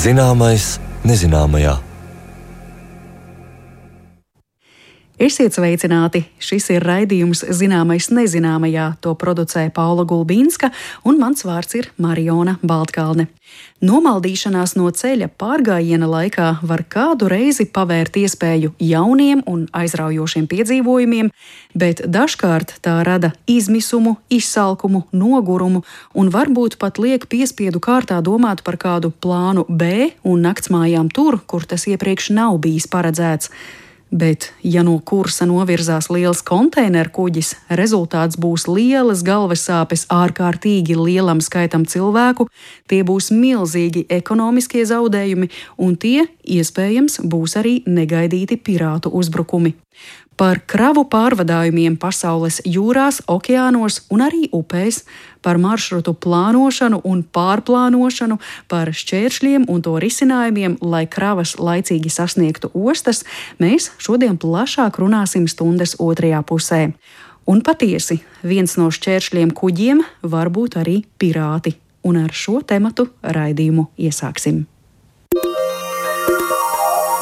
Zināmais nezināmajā. Esiet sveicināti! Šis ir raidījums Zināmais nezināmajā. To producē Paula Gulbīnska, un mans vārds ir Mariona Baltkalne. Nomaldīšanās no ceļa pārgājiena laikā var kādu reizi pavērt iespēju jauniem un aizraujošiem piedzīvojumiem, bet dažkārt tā rada izmisumu, izsalkumu, nogurumu un varbūt pat liek piespiedu kārtā domāt par kādu plānu B un naktsmājām tur, kur tas iepriekš nav bijis paredzēts. Bet, ja no kursa novirzās liels konteineru kuģis, rezultāts būs lielas galvas sāpes ārkārtīgi lielam skaitam cilvēku, tie būs milzīgi ekonomiskie zaudējumi, un tie, iespējams, būs arī negaidīti pirātu uzbrukumi par kravu pārvadājumiem pasaules jūrās, okeānos un arī upēs, par maršrutu plānošanu un pārplānošanu, par šķēršļiem un to risinājumiem, lai kravas laicīgi sasniegtu ostas, mēs šodien plašāk runāsim stundas otrajā pusē. Un patiesi, viens no šķēršļiem kuģiem var būt arī pirāti, un ar šo tematu raidījumu iesāksim.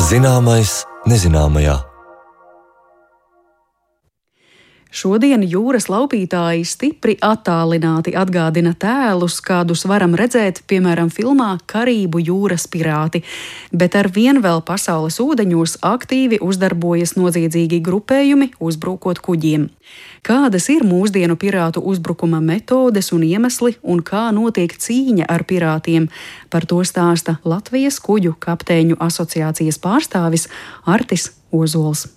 Zināmais nezināmajā. Šodien jūras laupītāji stipri attālināti atgādina tēlus, kādus varam redzēt, piemēram, filmā Karību jūras pirāti, bet ar vien vēl pasaules ūdeņos aktīvi uzdarbojas noziedzīgi grupējumi, uzbrukot kuģiem. Kādas ir mūsdienu pirātu uzbrukuma metodes un iemesli, un kā notiek cīņa ar pirātiem? Par to stāsta Latvijas kuģu kapteiņu asociācijas pārstāvis Artis Ozols.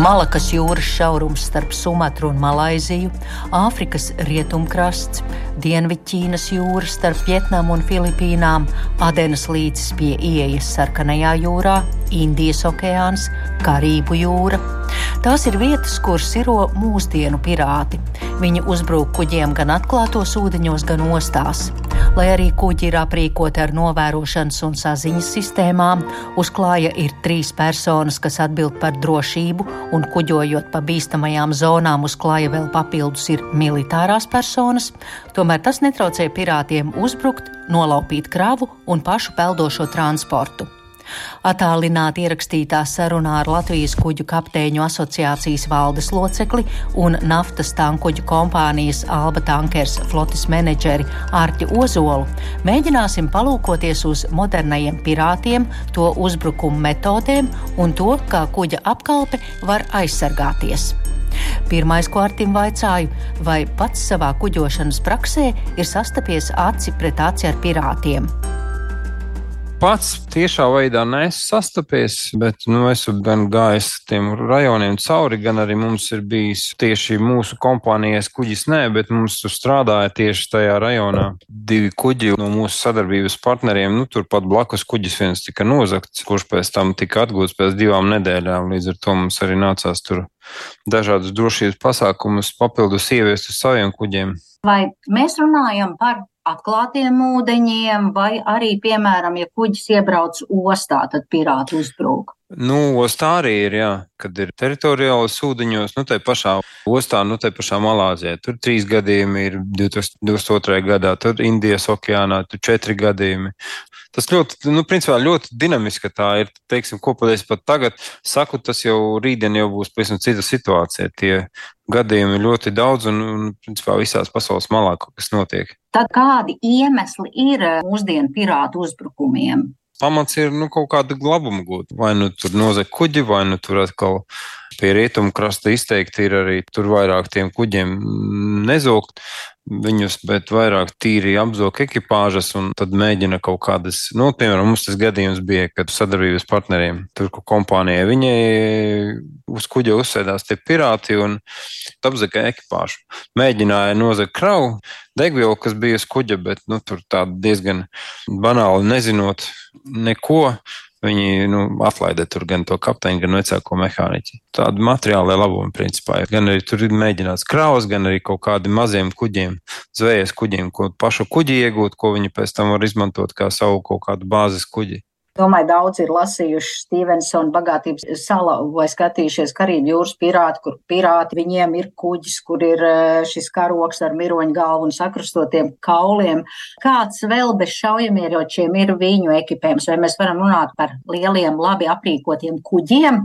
Malakas jūras šaurums starp Sumatru un Malaiziju, Āfrikas rietumkrasts, Dienvidķīnas jūra starp Vietnamu un Filipīnām, Adenas līcis pie ieejas Sarkanajā jūrā, Indijas okeāns, Karību jūra. Tās ir vietas, kur siro mūsdienu pirāti. Viņi uzbrūk kuģiem gan atklātos ūdeņos, gan ostās. Lai arī kuģi ir aprīkoti ar novērošanas un saziņas sistēmām, uzklāja ir trīs personas, kas atbild par drošību, un kuģojot pa bīstamajām zonām uzklāja vēl papildus ir militārās personas. Tomēr tas netraucēja pirātiem uzbrukt, nolaupīt kravu un pašu peldošo transportu. Atālināti ierakstītā sarunā ar Latvijas kuģu kapteiņu asociācijas valdes locekli un naftas tankuģu kompānijas Alba Tankers flotes menedžeri Ārķi Ozolu mēģināsim palūkoties uz modernajiem pirātiem, to uzbrukumu metodēm un to, kā kuģa apkalpe var aizsargāties. Pirmais, ko Artim vaicāju, vai pats savā kuģošanas praksē ir sastapies aci pret aci ar pirātiem pats tiešā veidā nesastapies, bet nu, esmu gan gājis tiem rajoniem cauri, gan arī mums ir bijis tieši mūsu kompānijas kuģis, nē, bet mums tur strādāja tieši tajā rajonā divi kuģi no mūsu sadarbības partneriem. Nu, turpat blakus kuģis viens tika nozagts, kurš pēc tam tika atgūts pēc divām nedēļām. Līdz ar to mums arī nācās tur dažādus drošības pasākumus papildus ieviest uz saviem kuģiem. Vai mēs runājam par atklātiem ūdeņiem, vai arī, piemēram, ja kuģis iebrauc ostā, tad pirāti uzbrūk. Nu, ostā arī ir, jā, kad ir teritoriālas ūdeņos, nu, tai pašā ostā, nu, tai pašā Malāzijā. Tur trīs gadījumi ir 2002. gadā, tur Indijas okeānā, tur četri gadījumi. Tas ļoti, nu, principā ļoti dinamiski tā ir, teiksim, ko patiesi pat tagad saku, tas jau rītdien jau būs pavisam cita situācija. Tie gadījumi ir ļoti daudz un, un principā visās pasaules malā kaut kas notiek. Tad kādi iemesli ir mūsdienu pirātu uzbrukumiem? pamats ir nu, kaut kāda glabuma gūt. Vai nu tur nozag kuģi, vai nu tur atkal pie rietumu krasta izteikti ir arī tur vairāk tiem kuģiem nezūgt viņus, bet vairāk tīri apzog ekipāžas un tad mēģina kaut kādas, nu, piemēram, mums tas gadījums bija, kad sadarbības partneriem, tur, ko kompānija, viņai uz kuģa uzsēdās tie pirāti un apzaga ekipāžu. Mēģināja nozagt kravu, degvielu, kas bija uz kuģa, bet, nu, tur tā diezgan banāli nezinot neko, Viņi nu, atlaida tur gan to kapteini, gan vecāko mehāniķi. Tāda materiāla labuma principā. Gan arī tur ir mēģināts kraus, gan arī kaut kādiem maziem kuģiem, zvejas kuģiem, ko pašu kuģi iegūt, ko viņi pēc tam var izmantot kā savu kaut kādu bāzes kuģi. Domāju, daudz ir lasījuši Stevensona bagātības sala vai skatījušies Karību jūras pirāti, kur pirāti viņiem ir kuģis, kur ir eh, šis karoks ar miroņu galvu un sakrustotiem kauliem. Kāds vēl bez šaujamieročiem ir viņu ekipējums? Vai mēs varam runāt par lieliem, labi aprīkotiem kuģiem?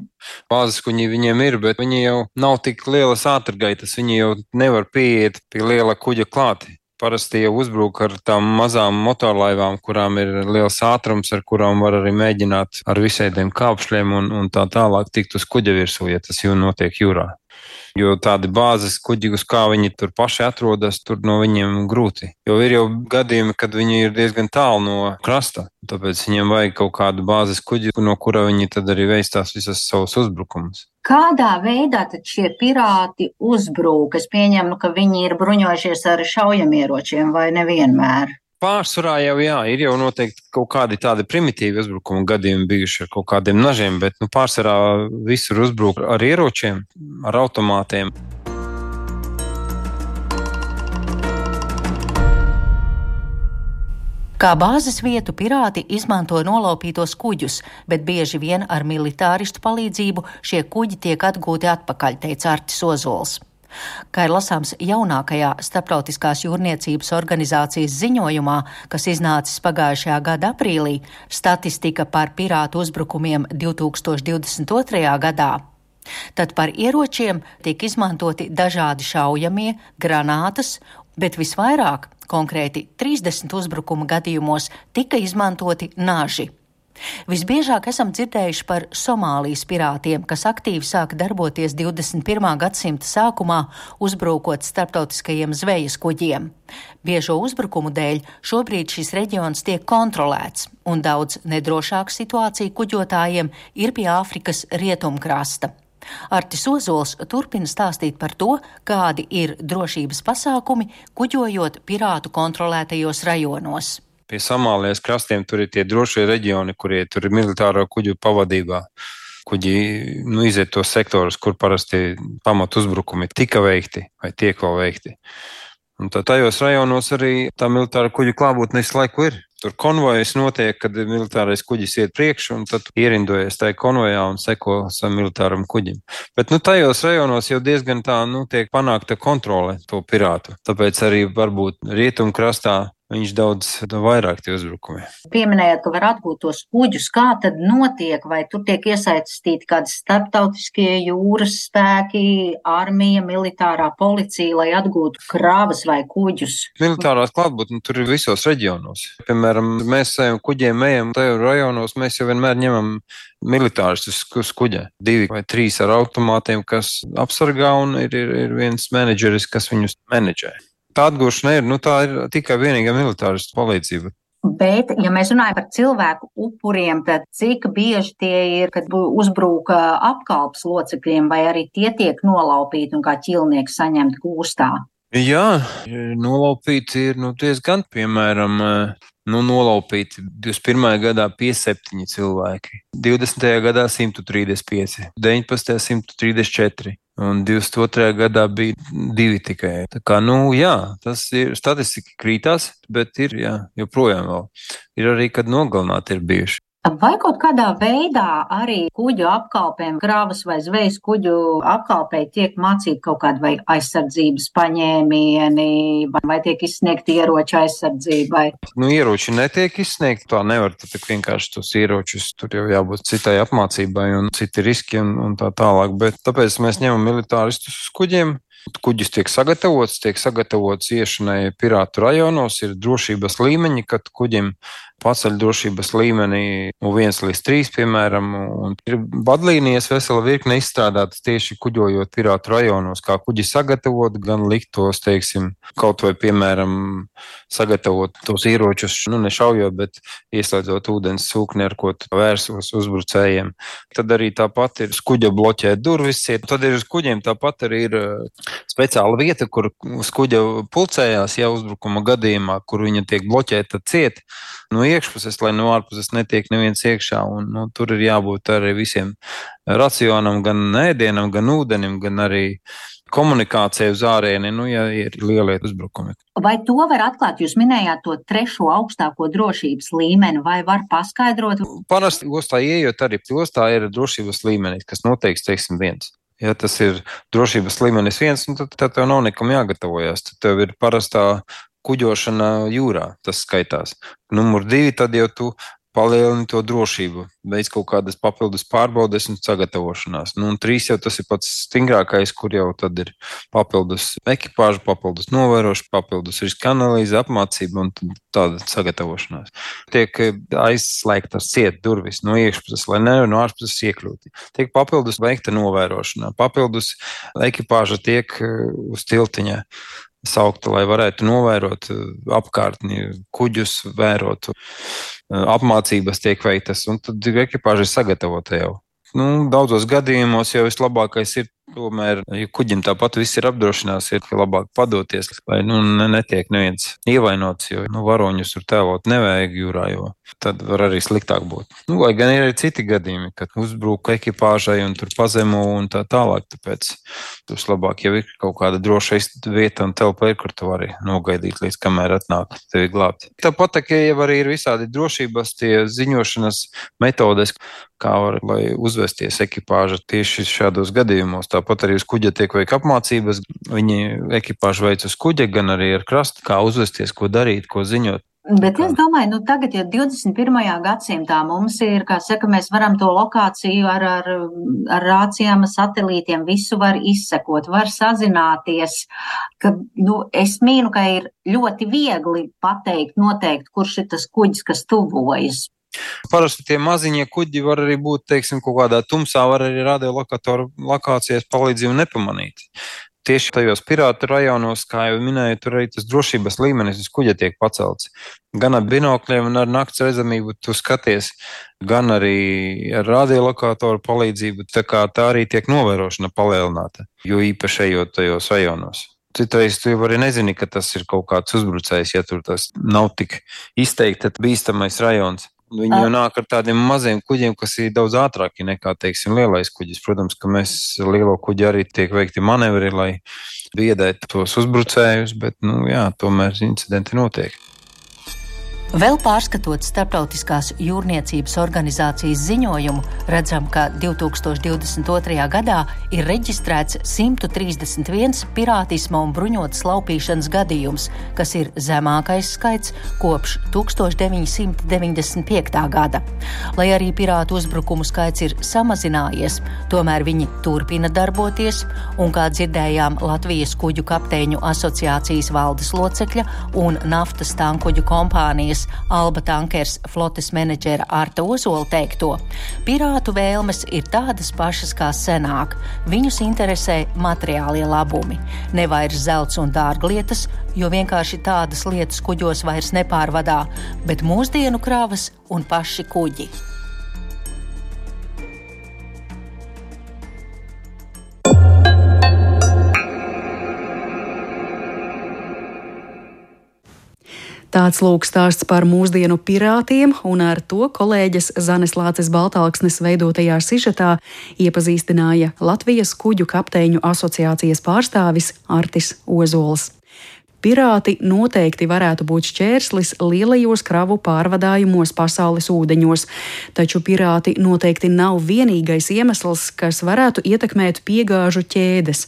Bāzes kuģi viņiem ir, bet viņi jau nav tik lielas ātrgaitas. Viņi jau nevar pieiet pie liela kuģa klāti parasti jau uzbruk ar tām mazām motorlaivām, kurām ir liels ātrums, ar kurām var arī mēģināt ar visādiem kāpšļiem un, un tā tālāk tikt uz kuģa virsū, ja tas jau notiek jūrā. Jo tādi bāzes kuģi, uz kā viņi tur paši atrodas, tur no viņiem grūti. Jo ir jau gadījumi, kad viņi ir diezgan tālu no krasta. Tāpēc viņiem vajag kaut kādu bāzes kuģi, no kura viņi tad arī veic tās visas savus uzbrukumus. Kādā veidā tad šie pirāti uzbrūk? Es pieņemu, ka viņi ir bruņojušies ar šaujamieročiem vai nevienmēr. Pārsvarā jau jā, ir jau noteikti kaut kādi tādi primitīvi uzbrukuma gadījumi bijuši ar kaut kādiem nažiem, bet nu, pārsvarā visur uzbruk ar ieročiem, ar automātiem. Kā bāzes vietu pirāti izmanto nolaupītos kuģus, bet bieži vien ar militāristu palīdzību šie kuģi tiek atgūti atpakaļ, teica Artis Ozols. Kā ir lasāms jaunākajā Starptautiskās jūrniecības organizācijas ziņojumā, kas iznācis pagājušajā gada aprīlī, statistika par pirātu uzbrukumiem 2022. gadā. Tad par ieročiem tiek izmantoti dažādi šaujamie, granātas, bet visvairāk, konkrēti 30 uzbrukuma gadījumos, tika izmantoti naži. Visbiežāk esam dzirdējuši par Somālijas pirātiem, kas aktīvi sāka darboties 21. gadsimta sākumā, uzbrukot starptautiskajiem zvejas kuģiem. Biežo uzbrukumu dēļ šobrīd šis reģions tiek kontrolēts, un daudz nedrošāka situācija kuģotājiem ir pie Āfrikas rietumkrasta. Artis Ozols turpina stāstīt par to, kādi ir drošības pasākumi kuģojot pirātu kontrolētajos rajonos pie Somālijas krastiem tur ir tie drošie reģioni, kurie tur ir militāro kuģu pavadībā. Kuģi nu, iziet tos sektorus, kur parasti pamat uzbrukumi tika veikti vai tiek vēl veikti. Un tā, tajos rajonos arī tā militāra kuģu klātbūtne visu laiku ir. Tur konvojas notiek, kad militārais kuģis iet priekšu, un tad ierindojas tajā konvojā un seko savam militāram kuģim. Bet nu, tajos rajonos jau diezgan tā nu, tiek panākta kontrole to pirātu. Tāpēc arī varbūt rietumkrastā viņš daudz vairāk tie uzbrukumi. Pieminējāt, ka var atgūt tos kuģus. Kā tad notiek? Vai tur tiek iesaistīti kādi starptautiskie jūras spēki, armija, militārā policija, lai atgūtu krāvas vai kuģus? Militārās klātbūtne tur ir visos reģionos. Piemēram, mēs saviem kuģiem ejam tajos rajonos, mēs jau vienmēr ņemam militāristus uz kuģa. Divi vai trīs ar automātiem, kas apsargā, un ir, ir, ir viens menedžeris, kas viņus menedžē tā atgūšana ir, nu, tā ir tikai vienīgā militāristu palīdzība. Bet, ja mēs runājam par cilvēku upuriem, tad cik bieži tie ir, kad uzbruka apkalpes locekļiem, vai arī tie tiek nolaupīti un kā ķilnieki saņemti gūstā? Jā, nolaupīti ir nu, diezgan, piemēram, nu, nolaupīti 21. gadā 57 cilvēki, 20. gadā 135, 19. 134 un 22. gadā bija divi tikai. Tā kā, nu, jā, tas ir statistika krītās, bet ir, jā, joprojām vēl. Ir arī, kad nogalināti ir bijuši. Vai kaut kādā veidā arī kuģu apkalpēm, krāvas vai zvejas kuģu apkalpē tiek mācīti kaut kādi vai aizsardzības paņēmieni, vai tiek izsniegti ieroču aizsardzībai? Nu, ieroči netiek izsniegti, tā nevar tik vienkārši tos ieročus, tur jau jābūt citai apmācībai un citi riski un, un tā tālāk, bet tāpēc mēs ņemam militāristus uz kuģiem, Kuģis tiek sagatavots, tiek sagatavots iešanai pirātu rajonos, ir drošības līmeņi, kad kuģim paceļ drošības līmenī no 1 līdz 3, piemēram, un ir vadlīnijas vesela virkne izstrādātas tieši kuģojot pirātu rajonos, kā kuģi sagatavot, gan likt tos, teiksim, kaut vai, piemēram, sagatavot tos ieročus, nu, nešaujot, bet ieslēdzot ūdens sūkni, ar ko vērsos uzbrucējiem. Tad arī tāpat ir kuģa bloķēt durvis, tad ir uz kuģiem tāpat arī ir speciāla vieta, kur uz kuģa pulcējās jau uzbrukuma gadījumā, kur viņa tiek bloķēta ciet no iekšpuses, lai no ārpuses netiek neviens iekšā. Un, nu, tur ir jābūt arī visiem racionam, gan ēdienam, gan ūdenim, gan arī komunikācija uz ārieni, nu, ja ir lielie uzbrukumi. Vai to var atklāt? Jūs minējāt to trešo augstāko drošības līmeni, vai var paskaidrot? Parasti ostā ieejot arī ostā ir drošības līmenis, kas noteikts, teiksim, viens. Ja tas ir drošības līmenis viens, nu, tad, tad tev nav nekam jāgatavojas. Tad tev ir parastā kuģošana jūrā, tas skaitās. Numur divi, tad jau tu palielina to drošību, veids kaut kādas papildus pārbaudes un sagatavošanās. Nu, un trīs jau tas ir pats stingrākais, kur jau tad ir papildus ekipāža, papildus novērošana, papildus riska analīze, apmācība un tāda sagatavošanās. Tiek aizslēgtas ciet durvis no iekšpuses, lai nevar no ārpuses iekļūt. Tiek papildus veikta novērošana, papildus ekipāža tiek uh, uz tiltiņa saukta, lai varētu novērot uh, apkārtni, kuģus, vērot apmācības tiek veiktas, un tad ekipāža ir sagatavota jau. Nu, daudzos gadījumos jau vislabākais ir Tomēr, ja kuģim tāpat viss ir apdrošināts, ir labāk padoties, lai nu, netiek neviens ievainots, jo nu, varoņus tur tēlot nevajag jūrā, jo tad var arī sliktāk būt. Nu, lai gan ir arī citi gadījumi, kad uzbruk ekipāžai un tur pazemo un tā tālāk, tāpēc tur labāk jau ir kaut kāda droša vieta un telpa kur tu vari nogaidīt, līdz kamēr atnāk tevi glābt. Tāpat, ka jau arī ir visādi drošības tie ziņošanas metodes, kā var uzvesties ekipāža tieši šādos gadījumos. Tāpat arī uz kuģa tiek veikta apmācības. Viņi ekipāžu veic uz kuģa, gan arī ar krastu, kā uzvesties, ko darīt, ko ziņot. Bet es domāju, nu tagad, ja 21. gadsimtā mums ir, kā saka, mēs varam to lokāciju ar, ar, ar rācijām, satelītiem, visu var izsekot, var sazināties, ka, nu, es mīnu, ka ir ļoti viegli pateikt, noteikt, kurš ir tas kuģis, kas tuvojas. Parasti tie maziņie kuģi var arī būt, teiksim, kaut kādā tumsā, var arī radiolokatoru lokācijas palīdzību nepamanīt. Tieši tajos pirātu rajonos, kā jau minēju, tur arī tas drošības līmenis uz kuģa tiek pacelts. Gan ar binokļiem, gan ar nakts redzamību tu skaties, gan arī ar radiolokatoru palīdzību. Tā tā arī tiek novērošana palielināta, jo īpaši ejot tajos rajonos. Citreiz tu jau arī nezini, ka tas ir kaut kāds uzbrucējs, ja tur tas nav tik izteikti bīstamais rajons. Viņi jau nāk ar tādiem maziem kuģiem, kas ir daudz ātrāki nekā, teiksim, lielais kuģis. Protams, ka mēs lielo kuģi arī tiek veikti manevri, lai biedētu tos uzbrucējus, bet, nu, jā, tomēr incidenti notiek. Vēl pārskatot Startautiskās jūrniecības organizācijas ziņojumu, redzam, ka 2022. gadā ir reģistrēts 131 pirātisma un bruņotas laupīšanas gadījums, kas ir zemākais skaits kopš 1995. gada. Lai arī pirātu uzbrukumu skaits ir samazinājies, tomēr viņi turpina darboties, un, kā dzirdējām Latvijas kuģu kapteiņu asociācijas valdes locekļa un naftas tankuģu kompānijas Alba Tankers flotes menedžera Arta Ozola teikto, pirātu vēlmes ir tādas pašas kā senāk. Viņus interesē materiālie labumi, nevairs zelts un dārglietas, jo vienkārši tādas lietas kuģos vairs nepārvadā, bet mūsdienu krāvas un paši kuģi. Tāds lūk stāsts par mūsdienu pirātiem, un ar to kolēģis Zanes Lācis Baltāksnes veidotajā sižetā iepazīstināja Latvijas kuģu kapteiņu asociācijas pārstāvis Artis Ozols. Pirāti noteikti varētu būt šķērslis lielajos kravu pārvadājumos pasaules ūdeņos, taču pirāti noteikti nav vienīgais iemesls, kas varētu ietekmēt piegāžu ķēdes.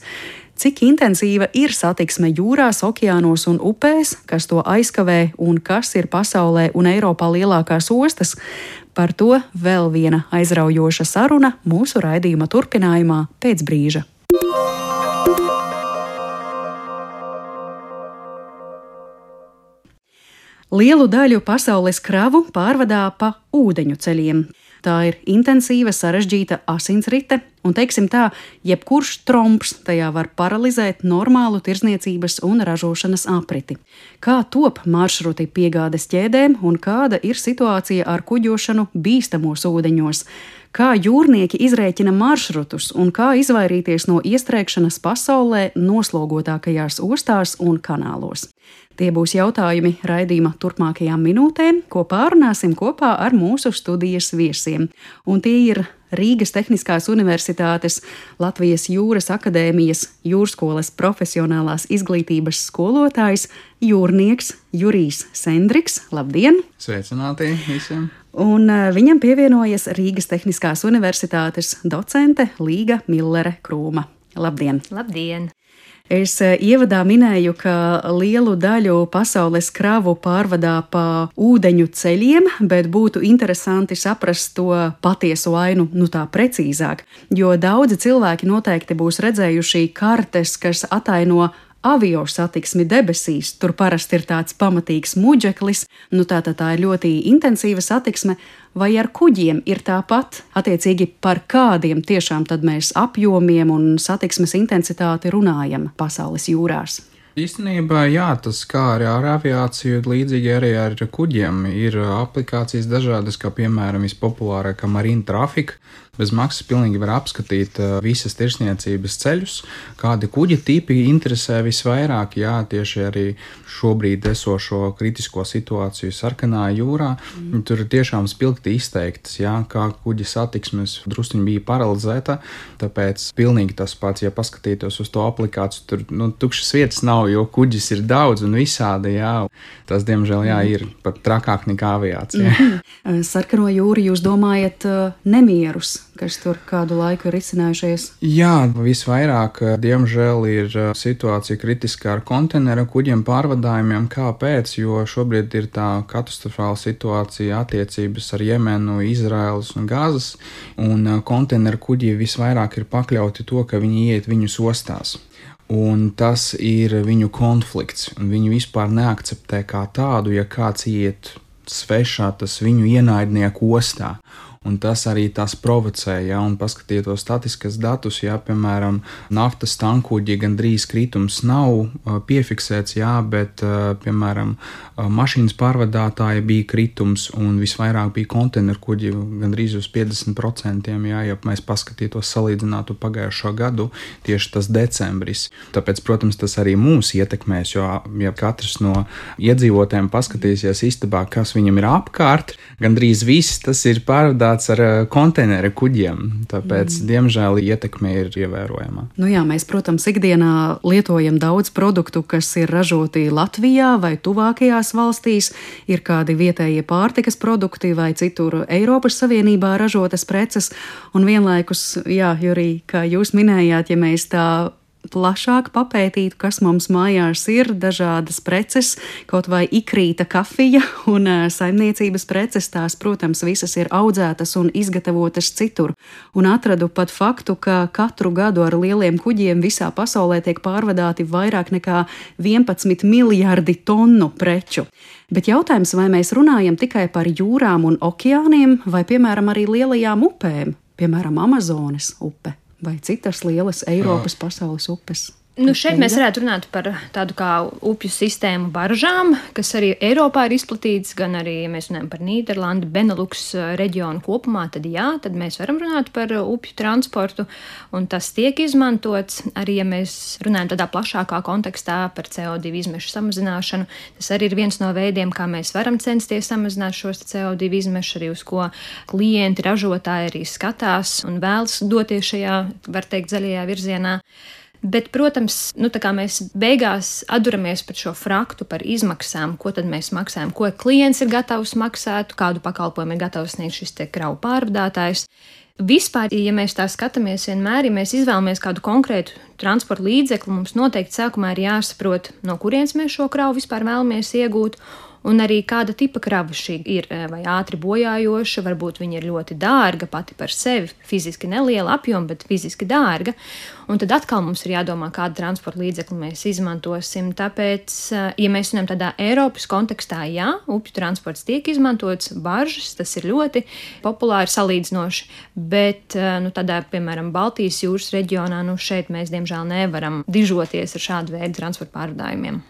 Cik intensīva ir satiksme jūrās, okeānos un upēs, kas to aizkavē un kas ir pasaulē un Eiropā lielākās ostas? Par to vēl viena aizraujoša saruna mūsu raidījuma turpinājumā pēc brīža. Lielu daļu pasaules kravu pārvadā pa ūdeņu ceļiem. Tā ir intensīva, sarežģīta asinsrite, un, teiksim tā, jebkurš tromps tajā var paralizēt normālu tirzniecības un ražošanas apriti. Kā top maršruti piegādes ķēdēm un kāda ir situācija ar kuģošanu bīstamos ūdeņos? kā jūrnieki izrēķina maršrutus un kā izvairīties no iestrēgšanas pasaulē noslogotākajās ostās un kanālos. Tie būs jautājumi raidījuma turpmākajām minūtēm, ko pārunāsim kopā ar mūsu studijas viesiem. Un tie ir Rīgas Tehniskās Universitātes, Latvijas Jūras akadēmijas jūrskolas profesionālās izglītības skolotājs, jūrnieks Jurijs Sendriks. Labdien! Sveicināti visiem! Un eh, viņam pievienojas Rīgas Tehniskās Universitātes docente Līga Millere Krūma. Labdien! Labdien! Es eh, ievadā minēju, ka lielu daļu pasaules kravu pārvadā pa ūdeņu ceļiem, bet būtu interesanti saprast to patieso ainu nu tā precīzāk, jo daudzi cilvēki noteikti būs redzējuši kartes, kas ataino avio satiksmi debesīs. Tur parasti ir tāds pamatīgs muģeklis, nu tā, tā, tā ir ļoti intensīva satiksme, vai ar kuģiem ir tāpat, attiecīgi par kādiem tiešām tad mēs apjomiem un satiksmes intensitāti runājam pasaules jūrās. Īstenībā, jā, tas kā arī ar aviāciju, līdzīgi arī ar kuģiem, ir aplikācijas dažādas, kā piemēram vispopulārākā marina trafika, bez maksas pilnīgi var apskatīt uh, visas tirsniecības ceļus, kādi kuģa tipi interesē visvairāk. Jā, tieši arī šobrīd esošo kritisko situāciju sarkanā jūrā. Mm. Tur ir tiešām spilgti izteiktas, jā, kā kuģa satiksmes druskuļi bija paralizēta. Tāpēc pilnīgi tas pats, ja paskatītos uz to aplikāciju, tur nu, tukšas vietas nav, jo kuģis ir daudz un visādi. Jā. Tas, diemžēl, jā, ir pat trakāk nekā aviācija. Mm. Sarkano jūru jūs domājat uh, nemierus kas tur kādu laiku ir izcinājušies? Jā, visvairāk, eh, diemžēl, ir eh, situācija kritiskā ar konteineru kuģiem pārvadājumiem. Kāpēc? Jo šobrīd ir tā katastrofāla situācija attiecības ar Jemenu, Izraēlas un Gāzes, un eh, konteineru kuģi visvairāk ir pakļauti to, ka viņi iet viņus ostās. Un tas ir viņu konflikts. Viņi vispār neakceptē kā tādu, ja kāds iet svešā, tas viņu ienaidnieku ostā. Un tas arī tas provocē, ja un paskatieties statistikas datus, ja, piemēram, naftas tankuģi gandrīz kritums nav uh, piefiksēts, jā, bet, uh, piemēram, uh, mašīnas pārvadātāja bija kritums un visvairāk bija konteineru kuģi gandrīz uz 50%, jā, ja mēs paskatītos salīdzinātu pagājušo gadu, tieši tas decembris. Tāpēc, protams, tas arī mūs ietekmēs, jo, ja katrs no iedzīvotājiem paskatīsies istabā, kas viņam ir apkārt, gandrīz viss tas ir pārvadāts strādāts ar eh, konteineru kuģiem, tāpēc, mm. diemžēl, ietekme ir ievērojama. Nu jā, mēs, protams, ikdienā lietojam daudz produktu, kas ir ražoti Latvijā vai tuvākajās valstīs. Ir kādi vietējie pārtikas produkti vai citur Eiropas Savienībā ražotas preces, un vienlaikus, jā, Jurī, kā jūs minējāt, ja mēs tā plašāk papētītu, kas mums mājās ir, dažādas preces, kaut vai ikrīta kafija un saimniecības preces. Tās, protams, visas ir audzētas un izgatavotas citur. Un atradu pat faktu, ka katru gadu ar lieliem kuģiem visā pasaulē tiek pārvadāti vairāk nekā 11 miljardi tonu preču. Bet jautājums, vai mēs runājam tikai par jūrām un okeāniem, vai piemēram arī lielajām upēm, piemēram, Amazonas upe? Vai citas lielas Eiropas pasaules upes. Nu, šeit mēs varētu runāt par tādu kā upju sistēmu baržām, kas arī Eiropā ir izplatītas, gan arī, ja mēs runājam par Nīderlandi, Benelux uh, reģionu kopumā, tad jā, tad mēs varam runāt par uh, upju transportu, un tas tiek izmantots arī, ja mēs runājam tādā plašākā kontekstā par CO2 izmešu samazināšanu. Tas arī ir viens no veidiem, kā mēs varam censties samazināt šos CO2 izmešus, arī uz ko klienti, ražotāji arī skatās un vēlas doties šajā, var teikt, zaļajā virzienā. Bet, protams, nu, mēs beigās atduramies par šo fraktu, par izmaksām, ko tad mēs maksājam, ko klients ir gatavs maksāt, kādu pakalpojumu ir gatavs sniegt šis kravu pārvadātājs. Vispār, ja mēs tā skatāmies, vienmēr, ja mēs izvēlamies kādu konkrētu transporta līdzekli, mums noteikti sākumā ir jāsaprot, no kurienes mēs šo kravu vispār vēlamies iegūt un arī kāda tipa krava šī ir, eh, vai ātri bojājoša, varbūt viņa ir ļoti dārga pati par sevi, fiziski neliela apjoma, bet fiziski dārga. Un tad atkal mums ir jādomā, kādu transporta līdzekli mēs izmantosim. Tāpēc, eh, ja mēs runājam tādā Eiropas kontekstā, jā, upju transports tiek izmantots, baržas, tas ir ļoti populāri salīdzinoši, bet eh, nu, tādā, piemēram, Baltijas jūras reģionā, nu šeit mēs diemžēl nevaram dižoties ar šādu veidu transporta pārvadājumiem.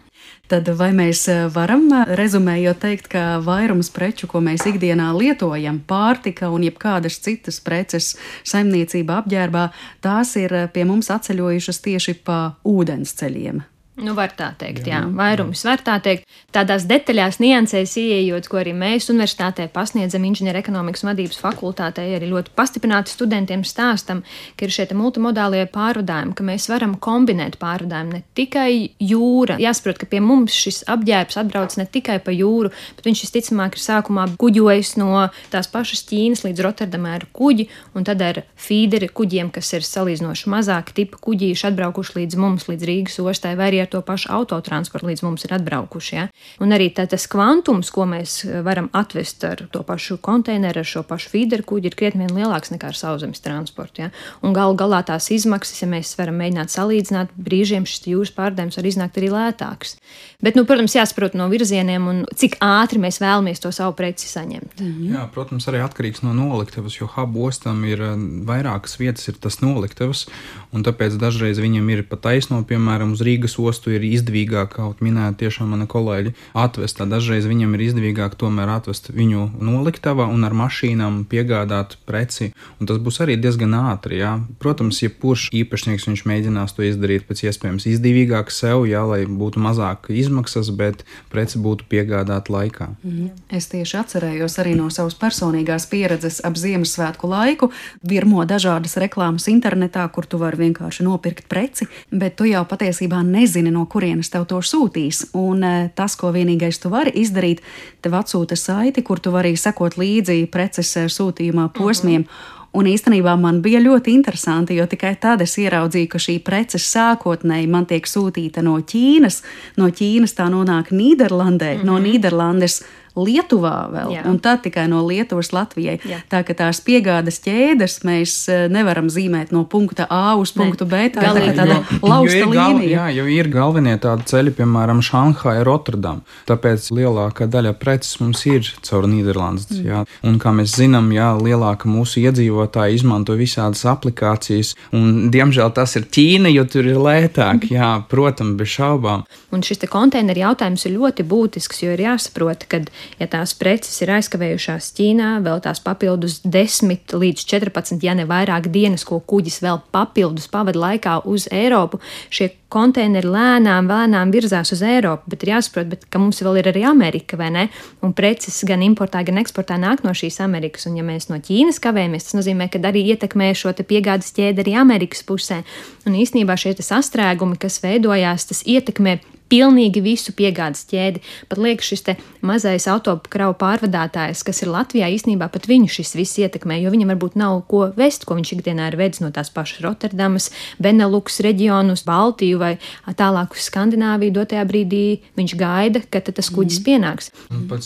Tad vai mēs varam rezumējot teikt, ka vairums preču, ko mēs ikdienā lietojam, pārtika un jebkādas citas preces saimniecība apģērbā, tās ir pie mums atceļojušas tieši pa ūdens ceļiem? Nu, var tā teikt, jā, jā. vairums var tā teikt. Tādās detaļās, niansēs ieejot, ko arī mēs universitātē pasniedzam inženierekonomikas vadības fakultātē, arī ļoti pastiprināti studentiem stāstam, ka ir šie multimodālie pārvadājumi, ka mēs varam kombinēt pārvadājumu ne tikai jūra. Jāsaprot, ka pie mums šis apģērbs atbrauc ne tikai pa jūru, bet viņš visticamāk ir sākumā kuģojis no tās pašas Ķīnas līdz Rotterdamai ar kuģi, un tad ar fīderi kuģiem, kas ir salīdzinoši mazāki tipa kuģīši atbraukuši līdz mums, līdz Rīgas ostai vai arī ar to pašu autotransportu līdz mums ir atbraukuši. Ja? Un arī tā, tas kvantums, ko mēs eh, varam atvest ar to pašu konteineru, ar šo pašu feederu kuģi, ir krietni lielāks nekā ar sauszemes transportu. Ja? Un galu galā tās izmaksas, ja mēs varam mēģināt salīdzināt, brīžiem šis jūras pārdevums var iznākt arī lētāks. Bet, nu, protams, jāsaprot no virzieniem un cik ātri mēs vēlamies to savu preci saņemt. Mhm. Jā, protams, arī atkarīgs no noliktavas, jo hubu ostam ir eh, vairākas vietas, ir tas noliktavas, un tāpēc dažreiz viņam ir pa taisno, piemēram, uz Rīgas ostu ostu ir izdevīgāk, kaut minēta tiešām mana kolēģi, atvest. Dažreiz viņam ir izdevīgāk tomēr atvest viņu noliktavā un ar mašīnām piegādāt preci, un tas būs arī diezgan ātri. Jā. Protams, ja kurš īpašnieks viņš mēģinās to izdarīt pēc iespējams izdevīgāk sev, jā, lai būtu mazāk izmaksas, bet preci būtu piegādāta laikā. Mm. Es tieši atcerējos arī no savas personīgās pieredzes ap Ziemassvētku laiku, virmo dažādas reklāmas internetā, kur tu vari vienkārši nopirkt preci, bet tu jau patiesībā nezini, nezini, no kurienes tev to sūtīs. Un eh, tas, ko vienīgais tu vari izdarīt, tev atsūta saiti, kur tu vari sekot līdzi preces eh, sūtījumā posmiem. Uh -huh. Un īstenībā man bija ļoti interesanti, jo tikai tad es ieraudzīju, ka šī prece sākotnēji man tiek sūtīta no Ķīnas. No Ķīnas tā nonāk Nīderlandē, mm -hmm. no Nīderlandes Lietuvā vēl, Jā. un tad tikai no Lietuvas Latvijai. Jā. Tā ka tās piegādes ķēdes mēs e, nevaram zīmēt no punkta A uz punktu ne. B. Tā ir tāda lausta līnija. Jā, jo ir galvenie tādi ceļi, piemēram, Šanhai, Rotterdam. Tāpēc lielākā daļa preces mums ir caur Nīderlandes. Mm. Jā. Un kā mēs zinām, jā, lielāka mūsu iedzīvotāji izmanto visādas aplikācijas, un diemžēl tas ir Ķīna, jo tur ir lētāk. Jā, protams, bez šaubām. Un šis konteineru jautājums ir ļoti būtisks, jo ir jāsaprot, ka ja tās preces ir aizkavējušās Ķīnā, vēl tās papildus 10 līdz 14, ja ne vairāk dienas, ko kuģis vēl papildus pavada laikā uz Eiropu, šie konteineri lēnām, lēnām virzās uz Eiropu, bet ir jāsaprot, bet, ka mums vēl ir arī Amerika, vai ne? Un preces gan importā, gan eksportā nāk no šīs Amerikas. Un, ja mēs no Ķīnas kavējamies, tas nozīmē, ka arī ietekmē šo piegādes ķēdi arī Amerikas pusē. Un īsnībā šie sastrēgumi, kas veidojās, tas ietekmē pilnīgi visu piegādes ķēdi. Pat liekas, šis mazais autokravu pārvadātājs, kas ir Latvijā, īstenībā pat viņu šis viss ietekmē, jo viņam varbūt nav ko vest, ko viņš ikdienā ir vedis no tās pašas Rotterdamas, Beneluks reģionu uz Baltiju vai tālāk uz Skandināviju. Dotajā brīdī viņš gaida, ka tas kuģis mm. pienāks.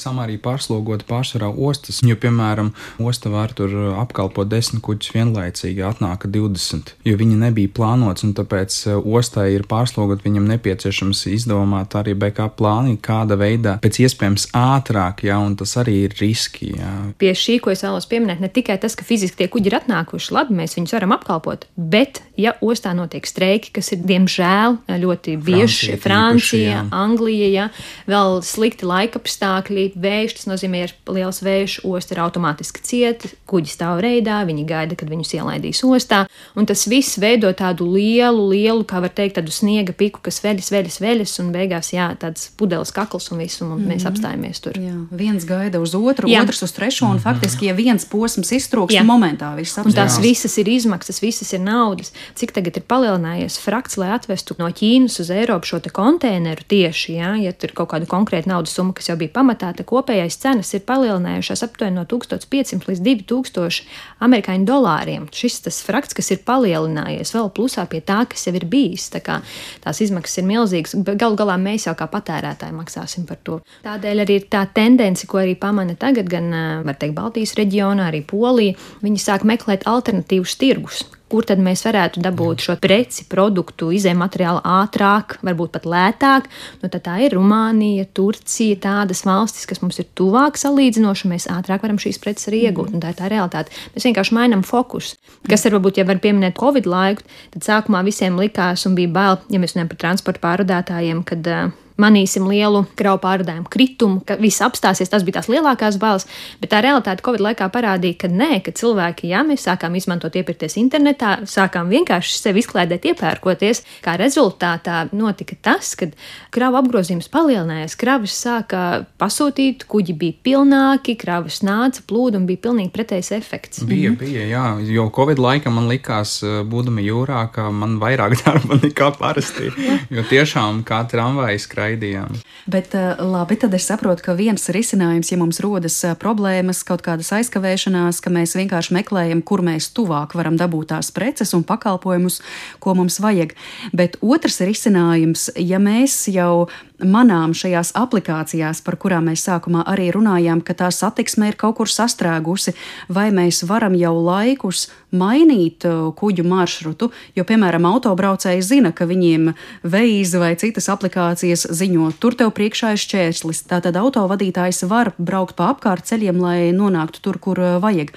Tam arī pārslogot pārsvarā ostas, jo, piemēram, osta var tur apkalpot desmit kuģus vienlaicīgi, atnāka 20, jo viņi nebija plānots, un tāpēc ostai ir pārslogot, viņam nepieciešams izdarīt izdomāt arī backup plāni, kāda veidā pēc iespējams ātrāk, ja, un tas arī ir riski. Ja. Pie šī, ko es vēlos pieminēt, ne tikai tas, ka fiziski tie kuģi ir atnākuši, labi, mēs viņus varam apkalpot, bet, ja ostā notiek streiki, kas ir diemžēl ļoti bieži īpaši, Anglija, ja, vēl slikti laikapstākļi, vējš, tas nozīmē, ir liels vējš, osta ir automātiski cieta, kuģi stāv reidā, viņi gaida, kad viņus ielaidīs ostā, un tas viss veido tādu lielu, lielu, kā var teikt, tādu sniega piku, kas veļas, veļas, veļas, un beigās, jā, tāds pudeles kakls un viss, un mm -hmm. mēs mhm. apstājamies tur. Jā, viens gaida uz otru, jā. otrs uz trešo, un mm -hmm. faktiski, ja viens posms iztrūkst, tad momentā viss apstājas. Un tās visas ir izmaksas, visas ir naudas. Cik tagad ir palielinājies frakts, lai atvestu no Ķīnas uz Eiropu šo konteineru tieši, jā, ja tur ir kaut kāda konkrēta naudas summa, kas jau bija pamatā, tad kopējais cenas ir palielinājušās aptuveni no 1500 līdz 2000 amerikāņu dolāriem. Šis tas frakts, kas ir palielinājies vēl plusā pie tā, kas jau ir bijis. Tā kā, tās izmaksas ir milzīgas. Gal galu galā mēs jau kā patērētāji maksāsim par to. Tādēļ arī ir tā tendence, ko arī pamana tagad, gan teikt, Baltijas reģionā, arī Polija. Viņi sāk meklēt alternatīvus tirgus, kur tad mēs varētu dabūt šo preci, produktu, izēju materiālu ātrāk, varbūt pat lētāk. Nu, tā ir Rumānija, Turcija, tādas valstis, kas mums ir tuvāk salīdzinoši, mēs ātrāk varam šīs preces arī iegūt. Mm. Tā ir tā realitāte. Mēs vienkārši mainām fokusu. Kas ir varbūt, ja var pieminēt Covid laiku, tad sākumā visiem likās un bija bail, ja mēs runājam par transporta pārvadātājiem, kad uh, manīsim lielu kravu pārvadājumu kritumu, ka viss apstāsies. Tas bija tās lielākās bailes, bet tā realitāte Covid laikā parādīja, ka nē, ka cilvēki, ja mēs sākām izmantot iepirkties internetā, sākām vienkārši sevi izklaidēt, iepērkoties, kā rezultātā notika tas, ka kravu apgrozījums palielinājās, kravas sāka pasūtīt, kuģi bija pilnāki, kravas nāca, plūda un bija pilnīgi pretējs efekts. Bija, mhm. bija, jā, jo Covid laika man likās, būdami jūrā, ka man vairāk darba nekā parasti, jo tiešām kā tramvaja skraidījām. Bet labi, tad es saprotu, ka viens risinājums, ja mums rodas problēmas, kaut kādas aizkavēšanās, ka mēs vienkārši meklējam, kur mēs tuvāk varam dabūt tās preces un pakalpojumus, ko mums vajag. Bet otrs risinājums, ja mēs jau manām šajās aplikācijās, par kurām mēs sākumā arī runājām, ka tā satiksme ir kaut kur sastrēgusi, vai mēs varam jau laikus mainīt kuģu maršrutu, jo, piemēram, autobraucēji zina, ka viņiem veizi vai citas aplikācijas ziņo, tur tev priekšā ir šķērslis. Tātad autovadītājs var braukt pa apkārt ceļiem, lai nonāktu tur, kur vajag.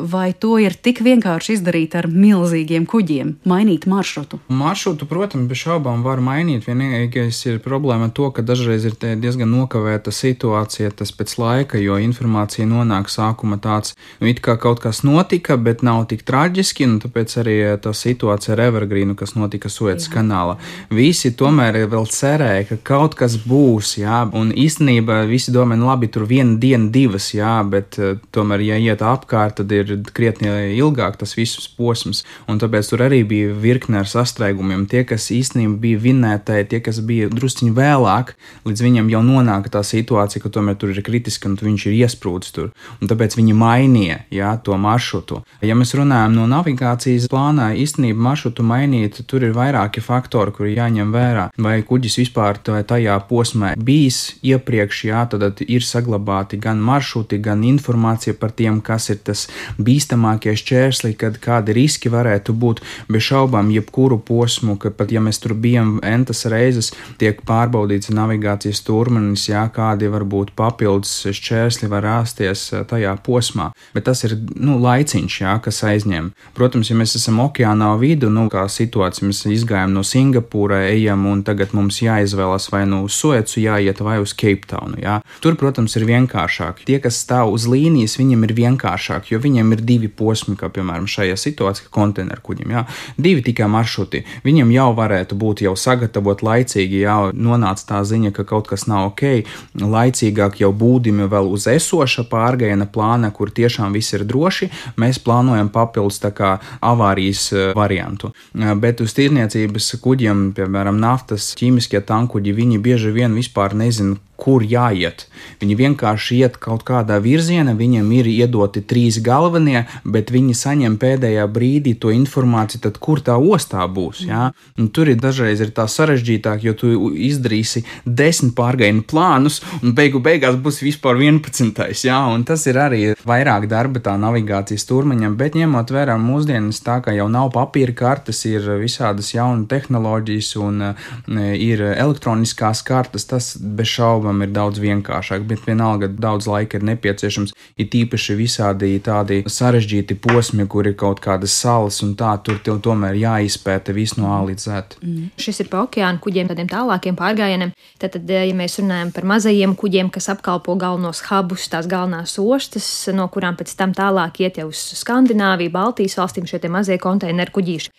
Vai to ir tik vienkārši izdarīt ar milzīgiem kuģiem, mainīt maršrutu? Maršrutu, protams, bez šaubām var mainīt. Vienīgais ir problēma ar to, ka dažreiz ir diezgan nokavēta situācija, tas pēc laika, jo informācija nonāk sākuma tāds, nu, it kā kaut kas notika, bet nav tik traģiski, un tāpēc arī tā situācija ar Evergreenu, kas notika Suētas kanālā. Visi tomēr vēl cerēja, ka kaut kas būs, jā, un īstenībā visi domā, nu labi, tur viena diena, divas, jā, bet uh, tomēr, ja iet apkārt, tad ir ir krietni ilgāk tas viss posms, un tāpēc tur arī bija virkne ar sastrēgumiem. Tie, kas īstenībā bija vinētāji, tie, kas bija drusciņi vēlāk, līdz viņam jau nonāka tā situācija, ka tomēr tur ir kritiski un viņš ir iesprūdis tur, un tāpēc viņi mainīja jā, to maršrutu. Ja mēs runājam no navigācijas plānā, īstenībā maršrutu mainīt, tur ir vairāki faktori, kuri jāņem vērā. Vai kuģis vispār tajā posmā bijis iepriekš, jā, tad ir saglabāti gan maršruti, gan informācija par tiem, kas ir tas bīstamākie šķērsli, kad kādi riski varētu būt. Bez šaubām, jebkuru posmu, ka pat ja mēs tur bijām entas reizes, tiek pārbaudīts navigācijas turmenis, jā, kādi varbūt papildus šķērsli var rāsties tajā posmā. Bet tas ir nu, laiciņš, jā, kas aizņem. Protams, ja mēs esam okeānā vidu, nu, kā situācija, mēs izgājām no Singapūra, ejam un tagad mums jāizvēlas vai nu uz Suecu jāiet vai uz Cape Townu. Jā. Tur, protams, ir vienkāršāk. Tie, kas stāv uz līnijas, viņiem ir vienkāršāk, jo viņiem viņiem ir divi posmi, kā piemēram šajā situācijā, konteineru kuģim. Jā. Divi tikai maršruti. Viņam jau varētu būt jau sagatavot laicīgi, jau nonāca tā ziņa, ka kaut kas nav ok, laicīgāk jau būdimi vēl uz esoša pārgājiena plāna, kur tiešām viss ir droši. Mēs plānojam papildus tā kā avārijas eh, variantu. Eh, bet uz tirniecības kuģiem, piemēram, naftas ķīmiskie tankuģi, viņi bieži vien vispār nezina, kur jāiet. Viņi vienkārši iet kaut kādā virzienā, viņiem ir iedoti trīs galvenie, bet viņi saņem pēdējā brīdī to informāciju, tad kur tā ostā būs. Ja? Tur ir dažreiz ir tā sarežģītāk, jo tu izdarīsi desmit pārgājienu plānus, un beigu beigās būs vispār 11. Ja? Un tas ir arī vairāk darba tā navigācijas turmaņam, bet ņemot vērā mūsdienas tā, ka jau nav papīra kartes, ir visādas jaunas tehnoloģijas un uh, ir elektroniskās kartes, tas bez šaubām darbam ir daudz vienkāršāk, bet vienalga daudz laika ir nepieciešams. Ir tīpaši visādi tādi sarežģīti posmi, kur ir kaut kādas salas un tā, tur tev tomēr jāizpēta viss no A līdz Z. Mm. Šis ir pa okeāna kuģiem, tādiem tālākiem pārgājieniem. Tad, tad, ja mēs runājam par mazajiem kuģiem, kas apkalpo galvenos hubus, tās galvenās ostas, no kurām pēc tam tālāk iet jau uz Skandināviju, Baltijas valstīm šie mazie konteineru kuģīši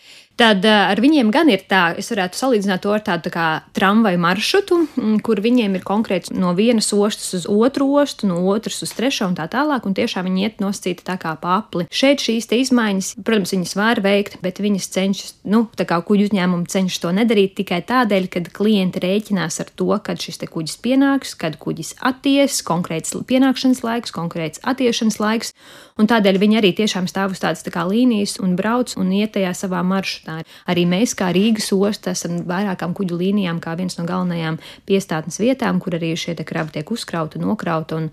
tad eh, ar viņiem gan ir tā, es varētu salīdzināt to ar tādu tā tramvaju maršrutu, mm, kur viņiem ir konkrēts no vienas ostas uz otru ostu, no otras uz trešo un tā tālāk, un tiešām viņi iet noscīti tā kā papli. Šeit šīs izmaiņas, protams, viņas var veikt, bet viņas cenšas, nu, tā kā kuģu uzņēmumi cenšas to nedarīt tikai tādēļ, ka klienti rēķinās ar to, kad šis kuģis pienāks, kad kuģis atties, konkrēts pienākšanas laiks, konkrēts attiešanas laiks, un tādēļ viņi arī tiešām stāv uz tādas tā kā līnijas un brauc un iet tajā savā maršrutā. Arī mēs, kā Rīgas osta, esam vairākām kuģu līnijām, kā viens no galvenajām piestātnes vietām, kur arī šie kravi tiek uzkrauti, nokrauti, un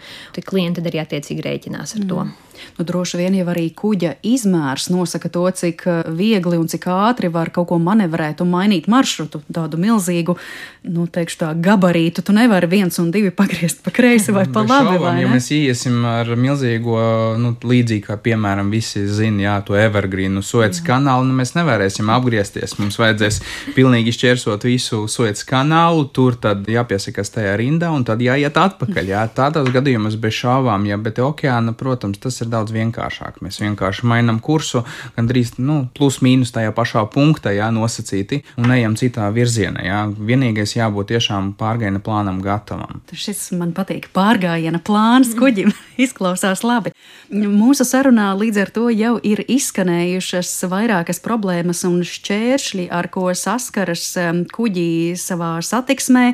klienti arī attiecīgi rēķinās ar mm. to. Nu, droši vien jau arī kuģa izmērs nosaka to, cik eh, viegli un cik ātri var kaut ko manevrēt un mainīt maršrutu. Tādu milzīgu, nu, teikšu tā, gabarītu tu nevari viens un divi pagriezt pa kreisi vai pa labi. Šaubam, ja mēs iesim ar milzīgo, nu, līdzīgi kā, piemēram, visi zina, jā, to Evergreen, Suets kanālu, nu, mēs nevarēsim apgriezties. Mums vajadzēs pilnīgi šķērsot visu Suets kanālu, tur tad jāpiesakās tajā rindā un tad jāiet atpakaļ. Jā. Tādos gadījumos bez šāvām, jā, bet okeāna, protams, tas ir daudz vienkāršāk. Mēs vienkārši mainām kursu, gandrīz nu, plus mīnus tajā pašā punktā, jā, nosacīti, un ejam citā virzienā. Jā. Vienīgais jābūt tiešām pārgājiena plānam gatavam. Šis man patīk. Pārgājiena plāns kuģim izklausās labi. Mūsu sarunā līdz ar to jau ir izskanējušas vairākas problēmas un šķēršļi, ar ko saskaras kuģi savā satiksmē.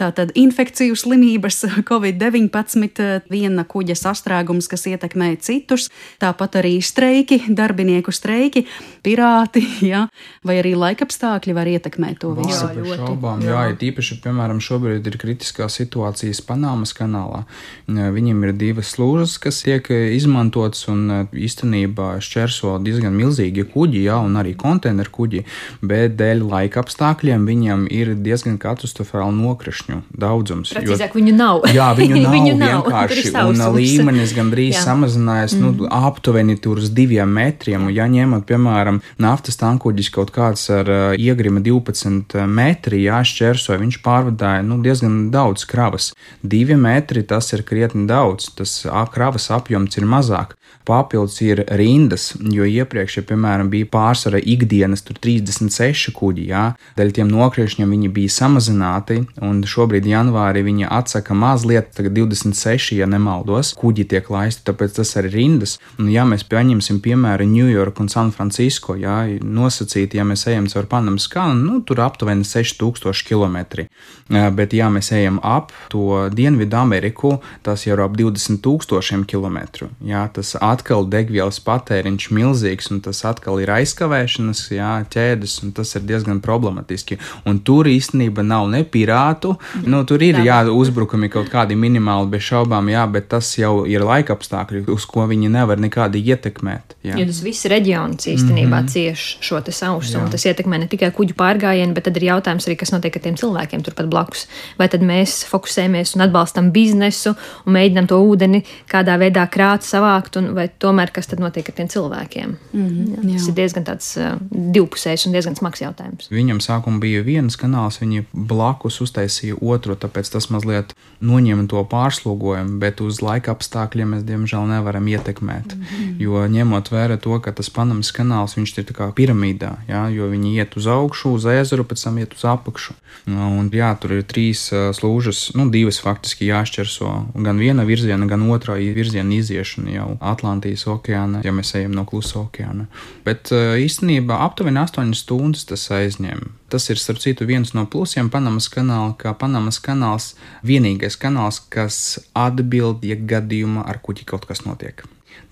Tātad infekciju slimības, covid-19, viena kuģa sastrēgums, kas ietekmē citus, tāpat arī streiki, darbinieku streiki, pirāti, ja, vai arī laikapstākļi var ietekmēt to visu. Jā, ļoti. Šaubām, jā, jā tīpaši, piemēram, šobrīd ir kritiskā situācijas Panāmas kanālā. Viņiem ir divas slūžas, kas tiek izmantotas un īstenībā šķērso diezgan milzīgi kuģi, jā, un arī konteineru kuģi, bet dēļ laika apstākļiem viņam ir diezgan katastrofāli nokrišņu daudzums. Precīzāk, jo, viņu nav. Jā, viņu nav viņu vienkārši, nav. un līmenis gandrīz samazinājās nu, mm. nu, aptuveni tur uz diviem metriem. Ja ņemot, piemēram, naftas tankuģis kaut kāds ar uh, iegrima 12 metri, jāšķērsoja, viņš pārvadāja nu, diezgan daudz kravas. Divi metri tas ir krietni daudz, tas kravas apjoms ir mazāk. Papildus ir rindas, jo iepriekš, ja, piemēram, bija pārsvara ikdienas 36 kuģi, jā, dēļ tiem nokriešņiem viņi bija samazināti, un šobrīd janvārī viņi atsaka mazliet, tagad 26, ja nemaldos, kuģi tiek laisti, tāpēc tas ir rindas. Un, ja mēs pieņemsim piemēru New York un San Francisco, jā, nosacīti, ja mēs ejam caur Panamas kanalu, nu, tur aptuveni 6000 km. Bet, ja mēs ejam ap to Dienvidu Ameriku, tas jau ir ap 20 000 km. Jā, tas atkal degvielas patēriņš milzīgs, un tas atkal ir aizkavēšanas jā, ķēdes, un tas ir diezgan problematiski. Un tur īstenībā nav ne pirātu, nu, tur ir jā, uzbrukumi kaut kādi minimāli, bez šaubām, jā, bet tas jau ir laika apstākļi, uz ko viņi nevar nekādi ietekmēt. Jā. Jo tas viss reģions īstenībā mm -hmm. cieš šo sausumu, un tas ietekmē ne tikai kuģu pārgājienu, bet tad ir jautājums arī, kas notiek ar tiem cilvēkiem turpat blakus. Vai tad mēs fokusējamies un atbalstam biznesu un mēģinām to ūdeni kādā veidā krāt, savākt, un vai tomēr kas tad notiek ar tiem cilvēkiem? Mm -hmm, jā, tas jā. ir diezgan tāds uh, divpusējs un diezgan smags jautājums. Viņam sākumā bija viens kanāls, viņi blakus uztaisīja otru, tāpēc tas mazliet noņēma to pārslogojumu, bet uz laika apstākļiem mēs diemžēl nevaram ietekmēt. Mm -hmm. Jo ņemot vērā to, ka tas Panamas kanāls viņš ir kā piramīdā, jā, jo viņi iet uz augšu, uz ezeru, pēc tam iet uz apakšu. Un, jā, tur ir trīs uh, slūžas, nu, divas faktiski jāšķerso, gan viena virziena, gan otrā virziena iziešana jau Atlantijas. Okeāna, ja mēs ejam no Klusa okeāna. Bet eh, īstenībā aptuveni 8 stundas tas aizņem. Tas ir, starp citu, viens no plusiem Panamas kanāla, ka Panamas kanāls vienīgais kanāls, kas atbild, ja gadījumā ar kuģi kaut kas notiek.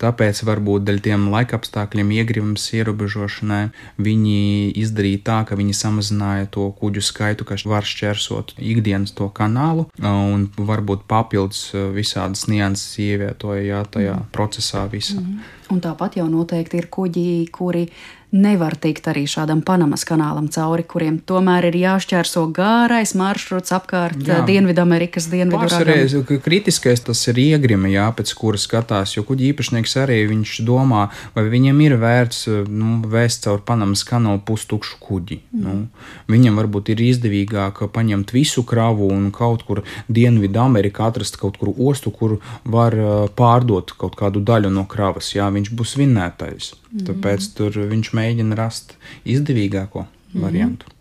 Tāpēc varbūt dēļ tiem laikapstākļiem, iegribams ierobežošanai, viņi izdarīja tā, ka viņi samazināja to kuģu skaitu, kas var šķērsot ikdienas to kanālu, un varbūt papildus visādas nianses ievietoja jā, tajā mm. procesā visā. Mm. Un tāpat jau noteikti ir kuģi, kuri nevar tikt arī šādam Panamas kanālam cauri, kuriem tomēr ir jāšķērso gārais maršruts apkārt. Dienvidamerikas dienvidu ragam. Kritiskais tas ir iegrima, jā, pēc kuras skatās, jo kuģi īpašnieks arī viņš domā, vai viņam ir vērts nu, vēst caur Panamas kanālu pustukšu kuģi. Mm. Nu, viņam varbūt ir izdevīgāk paņemt visu kravu un kaut kur Dienvidamerikā atrast kaut kur ostu, kur var pārdot kaut kādu daļu no kravas, jā, viņš būs vinnētājs. Tāpēc tur viņš mēģina rast izdevīgāko variantu.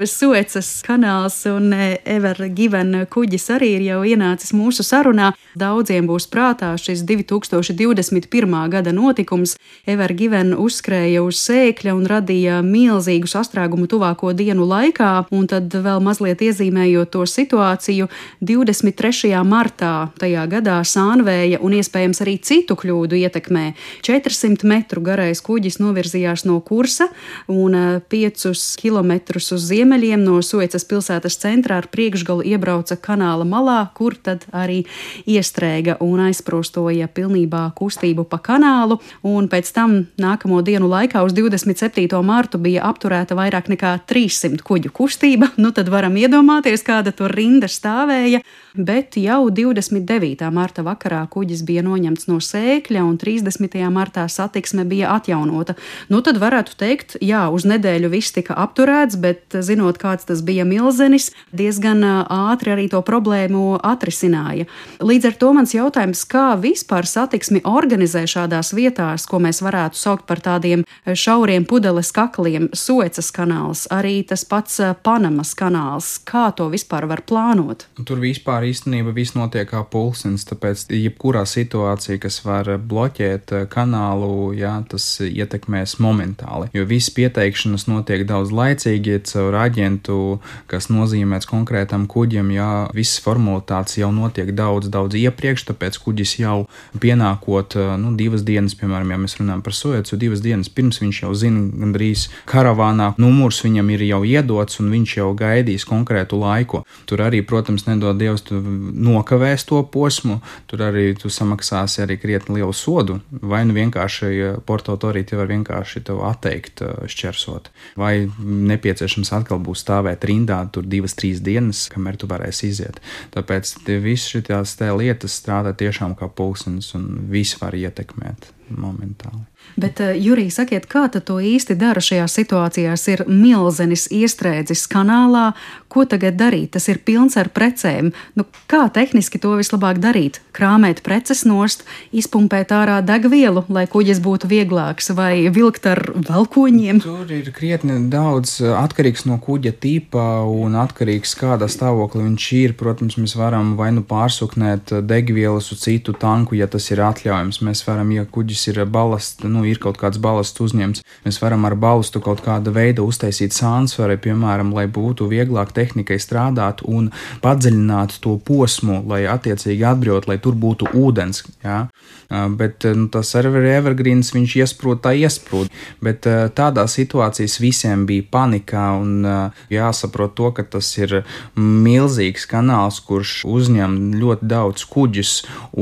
Suecas kanāls un e, Evergiven kuģis arī ir jau ienācis mūsu sarunā. Daudziem būs prātā šis 2021. gada notikums. Evergiven uzskrēja uz sēkļa un radīja milzīgu sastrēgumu tuvāko dienu laikā, un tad vēl mazliet iezīmējot to situāciju, 23. martā tajā gadā sānvēja un iespējams arī citu kļūdu ietekmē. 400 metru garais kuģis novirzījās no kursa un 5 e, km uz ziemeļu ziemeļiem no Suecas pilsētas centrā ar priekšgalu iebrauca kanāla malā, kur tad arī iestrēga un aizprostoja pilnībā kustību pa kanālu, un pēc tam nākamo dienu laikā uz 27. martu bija apturēta vairāk nekā 300 kuģu kustība. Nu tad varam iedomāties, kāda tur rinda stāvēja, bet jau 29. marta vakarā kuģis bija noņemts no sēkļa un 30. martā satiksme bija atjaunota. Nu tad varētu teikt, jā, uz nedēļu viss tika apturēts, bet zinot, kāds tas bija milzenis, diezgan ātri arī to problēmu atrisināja. Līdz ar to mans jautājums, kā vispār satiksmi organizē šādās vietās, ko mēs varētu saukt par tādiem šauriem pudeles kakliem, Suecas kanāls, arī tas pats Panamas kanāls, kā to vispār var plānot? Tur vispār īstenībā viss notiek kā pulsens, tāpēc jebkurā situācija, kas var bloķēt kanālu, jā, tas ietekmēs momentāli, jo viss pieteikšanas notiek daudz laicīgi caur aģentu, kas nozīmēts konkrētam kuģim, jā, visas formalitātes jau notiek daudz, daudz iepriekš, tāpēc kuģis jau pienākot, nu, divas dienas, piemēram, ja mēs runājam par Suecu, divas dienas pirms viņš jau zina gandrīz karavānā, numurs viņam ir jau iedots un viņš jau gaidīs konkrētu laiku. Tur arī, protams, nedod Dievs, tu nokavēs to posmu, tur arī tu samaksāsi arī krietni lielu sodu, vai nu vienkārši portautorīti var vienkārši tev atteikt šķersot, vai nepieciešams atkal būs stāvēt rindā tur divas, trīs dienas, kamēr tu varēsi iziet. Tāpēc visas šīs lietas strādā tiešām kā pulkstenis un viss var ietekmēt momentāli. Bet, uh, Jurija, sakiet, kā to īsti dara šajās situācijās? Ir milzenis iestrēdzis kanālā, ko tagad darīt? Tas ir pilns ar precēm. Nu, kā tehniski to vislabāk darīt? Krāmēt preces nost, izpumpēt ārā degvielu, lai kuģis būtu vieglāks, vai vilkt ar valkoņiem? Tur ir krietni daudz atkarīgs no kuģa tipa un atkarīgs kādā stāvoklī viņš ir. Protams, mēs varam vai nu pārsuknēt degvielas uz citu tanku, ja tas ir atļaujams. Mēs varam, ja kuģis ir balasts, nu, ir kaut kāds balasts uzņemts, mēs varam ar balstu kaut kāda veida uztaisīt sānsvaru, piemēram, lai būtu vieglāk tehnikai strādāt un padziļināt to posmu, lai attiecīgi atbrīvot, lai tur būtu ūdens. Ja? Bet nu, tas serveri evergreens viņš iesprūda, tā iesprūda. Bet tādā situācijā visiem bija panikā un jāsaprot to, ka tas ir milzīgs kanāls, kurš uzņem ļoti daudz kuģus,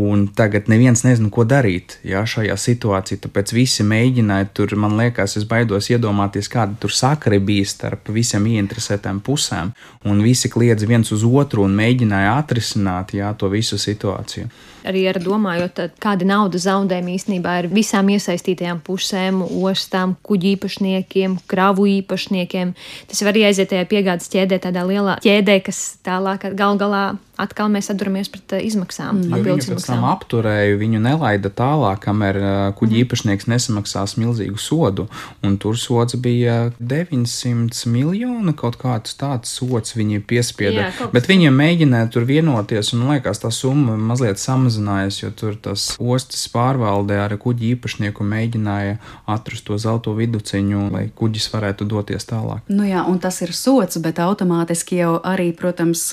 un tagad neviens nezina, ko darīt ja, šajā situācijā. Tāpēc visi mēģināja tur, man liekas, es baidos iedomāties, kāda tur sakari bija starp visiem ieinteresētām pusēm, un visi kliedz viens uz otru un mēģināja atrisināt jā, to visu situāciju arī ar domājot, kāda naudas zaudējuma īstenībā ir visām iesaistītajām pusēm, ostām, kuģi īpašniekiem, kravu īpašniekiem. Tas var arī aiziet tajā piegādes ķēdē, tādā lielā ķēdē, kas tālāk gal galā atkal mēs atduramies pret uh, izmaksām. Mm. Viņu pēc tam apturēja, viņu nelaida tālāk, kamēr uh, kuģi mm. īpašnieks nesamaksās milzīgu sodu. Un tur sods bija 900 miljoni, kaut kāds tāds sods viņi piespieda. Jā, Bet viņiem mēģināja tur vienoties, un liekas, tā summa mazliet samazinājās, jo tur tas ostas pārvaldē ar kuģi īpašnieku mēģināja atrast to zelto viduciņu, lai kuģis varētu doties tālāk. Nu jā, un tas ir sots, bet automātiski jau arī, protams,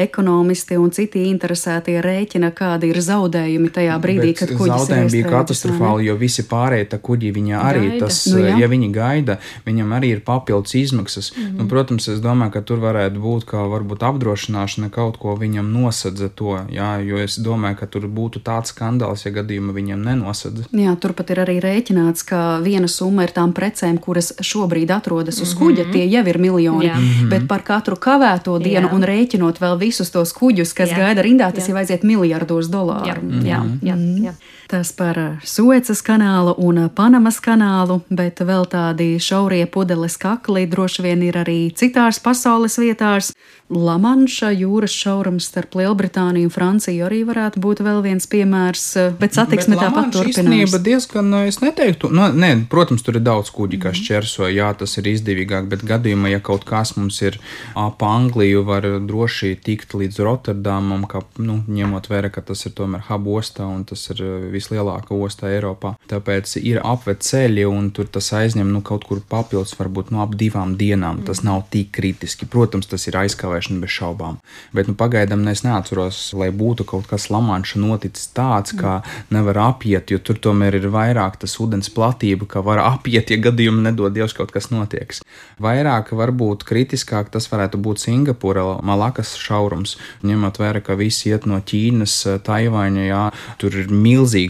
ekonomiski žurnālisti un citi interesētie rēķina, kādi ir zaudējumi tajā brīdī, Bet kad kuģis zaudējumi bija katastrofāli, jo visi pārējie kuģi viņa arī gaida. tas, nu, jā. ja viņi gaida, viņam arī ir papildus izmaksas. Mm -hmm. nu, protams, es domāju, ka tur varētu būt kā varbūt apdrošināšana kaut ko viņam nosedza to, jā, jo es domāju, ka tur būtu tāds skandāls, ja gadījumā viņam nenosedza. Jā, turpat ir arī rēķināts, ka viena summa ir tām precēm, kuras šobrīd atrodas uz kuģa, mm -hmm. tie jau ir miljoni, jā. -hmm. bet par katru kavēto dienu jā. un rēķinot vēl visus tos kuģus, kuģus, kas jā, gaida rindā, tas jā. jau aiziet miljardos dolāru. Jā, mm -hmm. jā, jā, jā. Tas par Suecas kanālu un Panamas kanālu, bet vēl tādi šaurie pudeles kakli droši vien ir arī citās pasaules vietās. Lamanša jūras šaurums starp Lielbritāniju un Franciju arī varētu būt vēl viens piemērs, bet satiksme tāpat turpinās. Diezgan, es neteiktu, nu, ne, protams, tur ir daudz kuģi, kas šķērso, jā, tas ir izdevīgāk, bet gadījumā, ja kaut kas mums ir ap Angliju, var droši tikt līdz Rotterdamam kā nu, ņemot vērā, ka tas ir tomēr hub ostā un tas ir vislielākā ostā Eiropā. Tāpēc ir apved ceļi un tur tas aizņem nu, kaut kur papildus, varbūt no ap divām dienām. Tas nav tik kritiski. Protams, tas ir aizkavēšana bez šaubām. Bet nu, pagaidām es neatceros, lai būtu kaut kas Lamanša noticis tāds, kā nevar apiet, jo tur tomēr ir vairāk tas ūdens platība, ka var apiet, ja gadījumā nedod Dievs kaut kas notiek. Vairāk varbūt kritiskāk tas varētu būt Singapūra, Malakas šaurums, ņemot vērā, ka visi iet no Ķīnas, Taivāņa, jā, tur ir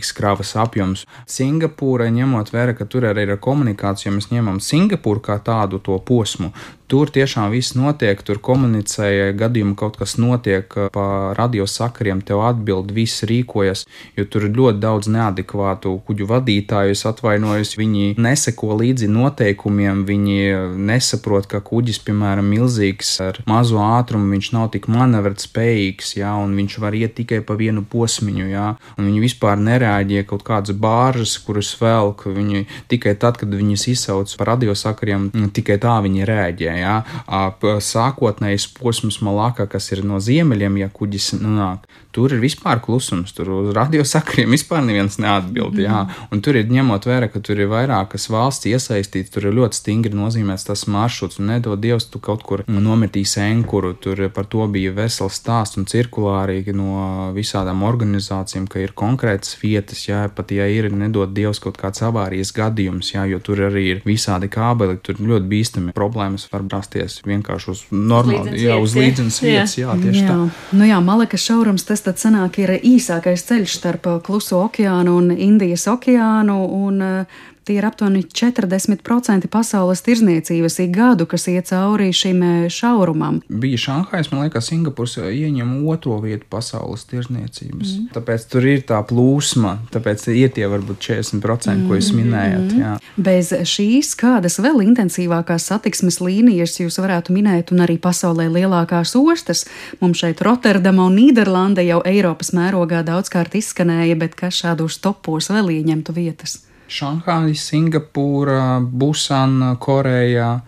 milzīgs kravas apjoms. Singapūra, ņemot vērā, ka tur arī ir komunikācija, ja mēs ņemam Singapūru kā tādu to posmu, Tur tiešām viss notiek, tur komunicēja, gadījumā kaut kas notiek pa radiosakariem, tev atbild, viss rīkojas, jo tur ir ļoti daudz neadekvātu kuģu vadītāju, es atvainojos, viņi neseko līdzi noteikumiem, viņi nesaprot, ka kuģis, piemēram, milzīgs ar mazu ātrumu, viņš nav tik manevrēt spējīgs, jā, un viņš var iet tikai pa vienu posmiņu, jā, un viņi vispār nereaģē kaut kādas bāržas, kuras velk, viņi tikai tad, kad viņus izsauc par radiosakariem, tikai tā viņi reaģē. Jā. Sākotnējais posms Malakā, kas ir no ziemeļiem, ja kuģis nonāk, tur ir vispār klusums. Tur uz radiosakariem vispār neviens neatbild. Jā. Un tur ir ņemot vērā, ka tur ir vairākas valsts iesaistītas, tur ir ļoti stingri nozīmēts tas maršruts. Un nedod Dievs, tu kaut kur nometīsi enkuru. Tur par to bija vesels stāsts un cirkulārīgi no visādām organizācijām, ka ir konkrētas vietas, jā, pat ja ir nedod Dievs kaut kāds avārijas gadījums, jā, jo tur arī ir visādi kābeli, tur ļoti bīstami problēmas var rasties vienkārši uz normālu, jā, uz līdzenas vietas, jā, tieši jā. tā. Nu jā, Malakas šaurums tas tad sanāk ir īsākais ceļš starp Kluso okeānu un Indijas okeānu, un Tie ir aptuveni 40% pasaules tirzniecības ik gadu, kas iet cauri šim e, šaurumam. Bija Šanhais, man liekas, Singapūrs ieņem otro vietu pasaules tirzniecības. Mm. Tāpēc tur ir tā plūsma, tāpēc ir tie varbūt 40%, mm. ko jūs mhm. minējat. Jā. Bez šīs kādas vēl intensīvākās satiksmes līnijas jūs varētu minēt, un arī pasaulē lielākās ostas. Mums šeit Rotterdama un Nīderlanda jau Eiropas mērogā daudzkārt izskanēja, bet kas šādos topos vēl ieņemtu vietas? Šanhāja, Singapūra, Busana, Koreja.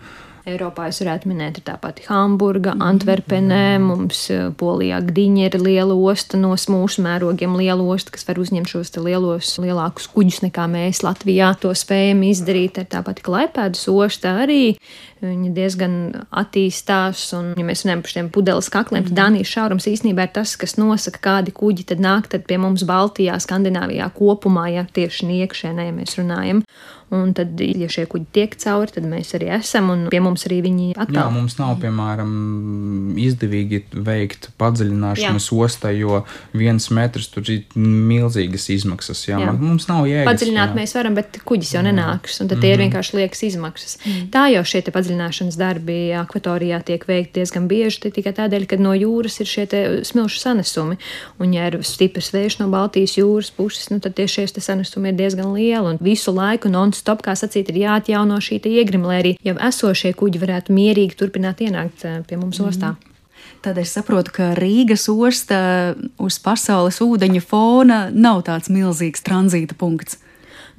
Eiropā es varētu minēt tā pati Hamburga, Antverpenē, mums eh, Polijā Gdiņa ir liela osta no mūsu mērogiem, liela osta, kas var uzņemt šos lielos, lielākus kuģus nekā mēs Latvijā to spējam izdarīt. Ir tā pati Klaipēdas osta arī. Viņa diezgan attīstās, un, ja mēs runājam par šiem pudeles kakliem, tad Dānijas šaurums īstenībā ir tas, kas nosaka, kādi kuģi tad nāk tad pie mums Baltijā, Skandināvijā kopumā, ja tieši iekšēnē ja mēs runājam. Un tad, ja šie kuģi tiek cauri, tad mēs arī esam, un pie mums arī viņi atkal. Jā, mums nav, piemēram, izdevīgi veikt padziļināšanas jā. ostā, jo viens metrs tur ir milzīgas izmaksas. Jā, jā. mums nav jēgas. Padziļināt jā. mēs varam, bet kuģis jau nenāks, un tad tie mm -hmm. ir mhm. vienkārši liekas izmaksas. Mm. Tā jau šie padziļināšanas darbi akvatorijā tiek veikti diezgan bieži, tikai tādēļ, ka no jūras ir šie smilšu sanesumi, un ja ir stiprs vējš no Baltijas jūras puses, nu, tad tieši šie sanesumi ir diezgan lieli, un visu laiku non stop, kā sacīt, ir jāatjauno šī iegrima, lai arī jau esošie kuģi varētu mierīgi turpināt ienākt eh, pie mums mm. ostā. Tad es saprotu, ka Rīgas osta uz pasaules ūdeņa fona nav tāds milzīgs tranzīta punkts.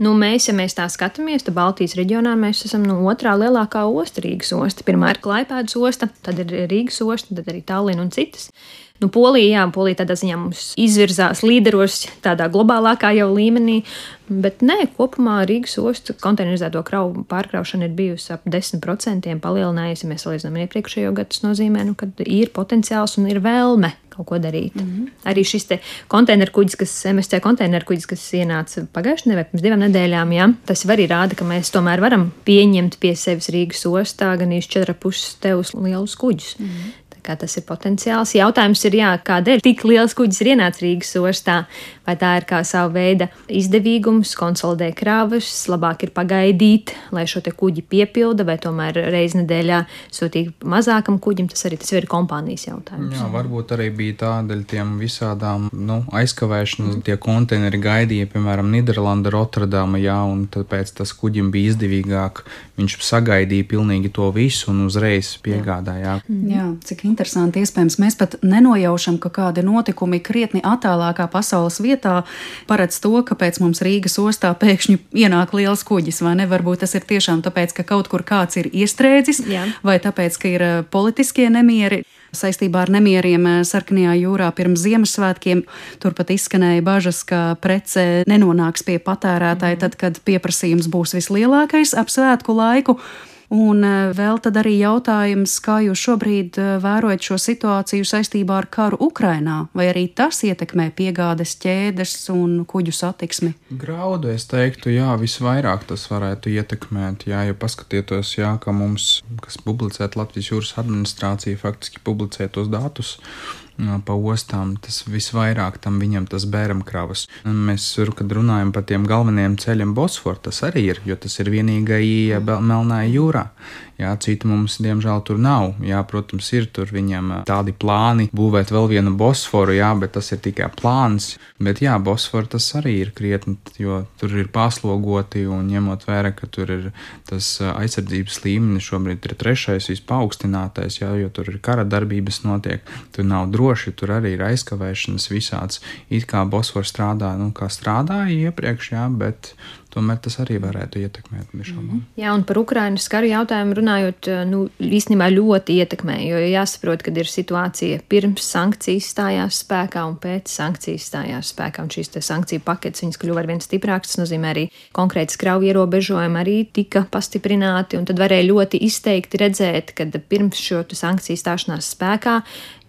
Nu, mēs, ja mēs tā skatāmies, tad Baltijas reģionā mēs esam nu, otrā lielākā osta Rīgas osta. Pirmā ir Klaipēdas osta, tad ir Rīgas osta, tad arī Tallinn un citas. Nu, Polija, jā, Polija tādā ziņā mums izvirzās līderos tādā globālākā jau līmenī, bet nē, kopumā Rīgas ostu konteinerizēto kravu pārkraušana ir bijusi ap 10% palielinājusi. Ja mēs salīdzinām iepriekšējo gadu, tas nozīmē, nu, ka ir potenciāls un ir vēlme kaut ko darīt. Mm -hmm. Arī šis konteineru kuģis, kas MSC konteineru kuģis, kas ienāca pagājušajā nedēļā, pirms divām nedēļām, jā, tas arī rāda, ka mēs tomēr varam pieņemt pie sevis Rīgas ostā gan īsti 4,5 tevus lielus kuģus. Mm -hmm kā tas ir potenciāls. Jautājums ir, jā, kādēļ tik liels kuģis ir ienācis Rīgas ostā? Vai tā ir kā sava veida izdevīgums, konsolidē krāvas, labāk ir pagaidīt, lai šo kuģi piepilda, vai tomēr reizi nedēļā sūtīt mazākam kuģim? Tas arī tas ir kompānijas jautājums. Jā, varbūt arī bija tādēļ tiem visādām nu, aizkavēšanas, tie konteineri gaidīja, piemēram, Nīderlanda, Rotterdama, jā, un tāpēc tas kuģim bija izdevīgāk. Viņš sagaidīja pilnīgi to visu un uzreiz piegādāja. Jā, jā cik Interesanti, iespējams, mēs pat nenojaušam, ka kādi notikumi krietni attālākā pasaules vietā paredz to, kāpēc mums Rīgas ostā pēkšņi ienāk liels kuģis, vai ne? Varbūt tas ir tiešām tāpēc, ka kaut kur kāds ir iestrēdzis, Jā. vai tāpēc, ka ir eh, politiskie nemieri saistībā ar nemieriem eh, Sarkanajā jūrā pirms Ziemassvētkiem. Turpat izskanēja bažas, ka prece nenonāks pie patērētāja mm. tad, kad pieprasījums būs vislielākais ap svētku laiku. Un eh, vēl tad arī jautājums, kā jūs šobrīd eh, vērojat šo situāciju saistībā ar karu Ukrainā, vai arī tas ietekmē piegādes ķēdes un kuģu satiksmi? Graudu es teiktu, jā, visvairāk tas varētu ietekmēt. Jā, ja paskatieties, jā, ka mums, kas publicēt Latvijas jūras administrācija, faktiski publicē tos datus pa ostām, tas visvairāk tam viņam tas bēramkravas. Un mēs, kad runājam par tiem galvenajiem ceļiem Bosforu, tas arī ir, jo tas ir vienīgajā Melnajā jūrā. Jā, citu mums, diemžēl, tur nav. Jā, protams, ir tur viņam tādi plāni būvēt vēl vienu Bosforu, jā, bet tas ir tikai plāns. Bet jā, Bosforu tas arī ir krietni, jo tur ir paslogoti un ņemot vērā, ka tur ir tas aizsardzības līmenis šobrīd ir trešais vispaaugstinātais, jā, jo tur ir kara darbības notiek, tur nav droši, tur arī ir aizkavēšanas visāds. It kā Bosforu strādā, nu, kā strādāja iepriekš, jā, bet tomēr tas arī varētu ietekmēt. Mm. Jā, un par Ukraiņas karu jautājumu runājot, eh, nu, īstenībā ļoti ietekmē, jo jāsaprot, ka ir situācija pirms sankcijas stājās spēkā un pēc sankcijas stājās spēkā, un šīs sankciju paketes viņas kļuva ar vien stiprākas. Tas nozīmē arī konkrēti skrauju ierobežojumi arī tika pastiprināti, un tad varēja ļoti izteikti redzēt, ka pirms šo sankciju stāšanās spēkā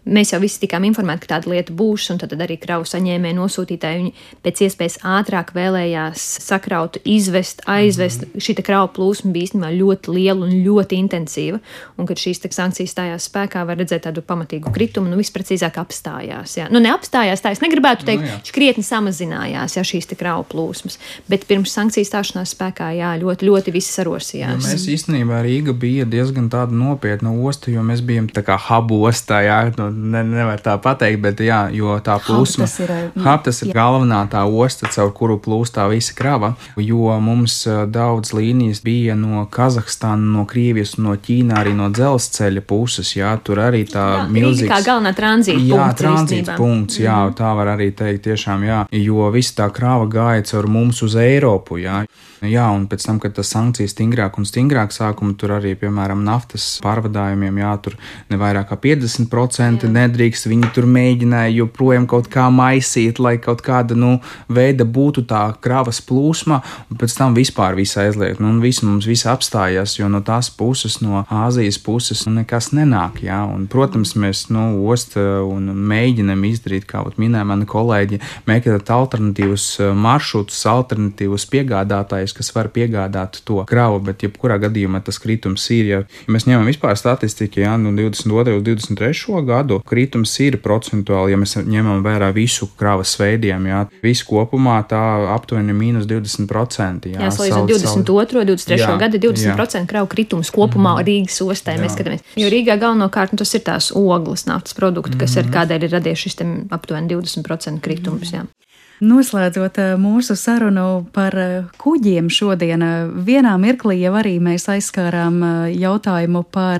Mēs jau visi tikām informēti, ka tāda lieta būs, un tad arī kravu saņēmēji, nosūtītāji viņi pēc iespējas ātrāk vēlējās sakraut, izvest, aizvest. Mm -hmm. Šī kravu plūsma bija īstenībā ļoti liela un ļoti intensīva, un kad šīs sankcijas stājās spēkā, var redzēt tādu pamatīgu kritumu, nu visprecīzāk apstājās. Jā. Nu, neapstājās, tā es negribētu teikt, nu, krietni samazinājās jā, šīs kravu plūsmas, bet pirms sankcijas stāšanās spēkā, jā, ļoti, ļoti viss sarosījās. Ja mēs īstenībā Rīga bija diezgan tāda nopietna osta, jo mēs bijām tā kā habu ostā, jā, no ne, nevar tā pateikt, bet jā, jo tā plūsma, tas ir, hab, tas ir galvenā tā osta, caur kuru plūst tā visa krava, jo mums daudz līnijas bija no Kazahstāna, no Krievijas, no Ķīnā, arī no dzelzceļa puses, jā, tur arī tā milzīga. Kā galvenā tranzīta punkts. Jā, tranzīta punkts, jā, tā var arī teikt tiešām, jā, jo visa tā krava gāja caur mums uz Eiropu, jā. Jā, un pēc tam, kad tas sankcijas stingrāk un stingrāk sākuma, tur arī, piemēram, naftas pārvadājumiem, jā, tur ne vairāk kā 50% jā. nedrīkst. Viņi tur mēģināja joprojām kaut kā maisīt, lai kaut kāda, nu, veida būtu tā kravas plūsma, un pēc tam vispār viss aizliegt. Nu, un viss mums viss apstājās, jo no tās puses, no Āzijas puses, nu, nekas nenāk, jā. Un, protams, mēs, nu, ost un mēģinam izdarīt, kā minēja mani kolēģi, meklēt alternatīvus maršrutus, alternatīvus piegādātājus kas var piegādāt to kravu, bet jebkurā gadījumā tas kritums ir. Ja mēs ņemam vispār statistiku, ja no 22. uz 23. gadu kritums ir procentuāli, ja mēs ņemam vērā visu kravas veidiem, jā, visu kopumā tā aptuveni mīnus 20%. Jā, jā salīdzinot 22. un 23. Jā, gada 20% jā. kravu kritums kopumā mm. Rīgas ostē jā. mēs skatāmies. Jo Rīgā galvenokārt nu, tas ir tās ogles naftas produkti, kas mm. ir kādēļ ir radies šis aptuveni 20% kritums. Mm. Jā. Noslēdzot eh, mūsu sarunu par eh, kuģiem šodien, eh, vienā mirklī jau arī mēs aizskārām jautājumu par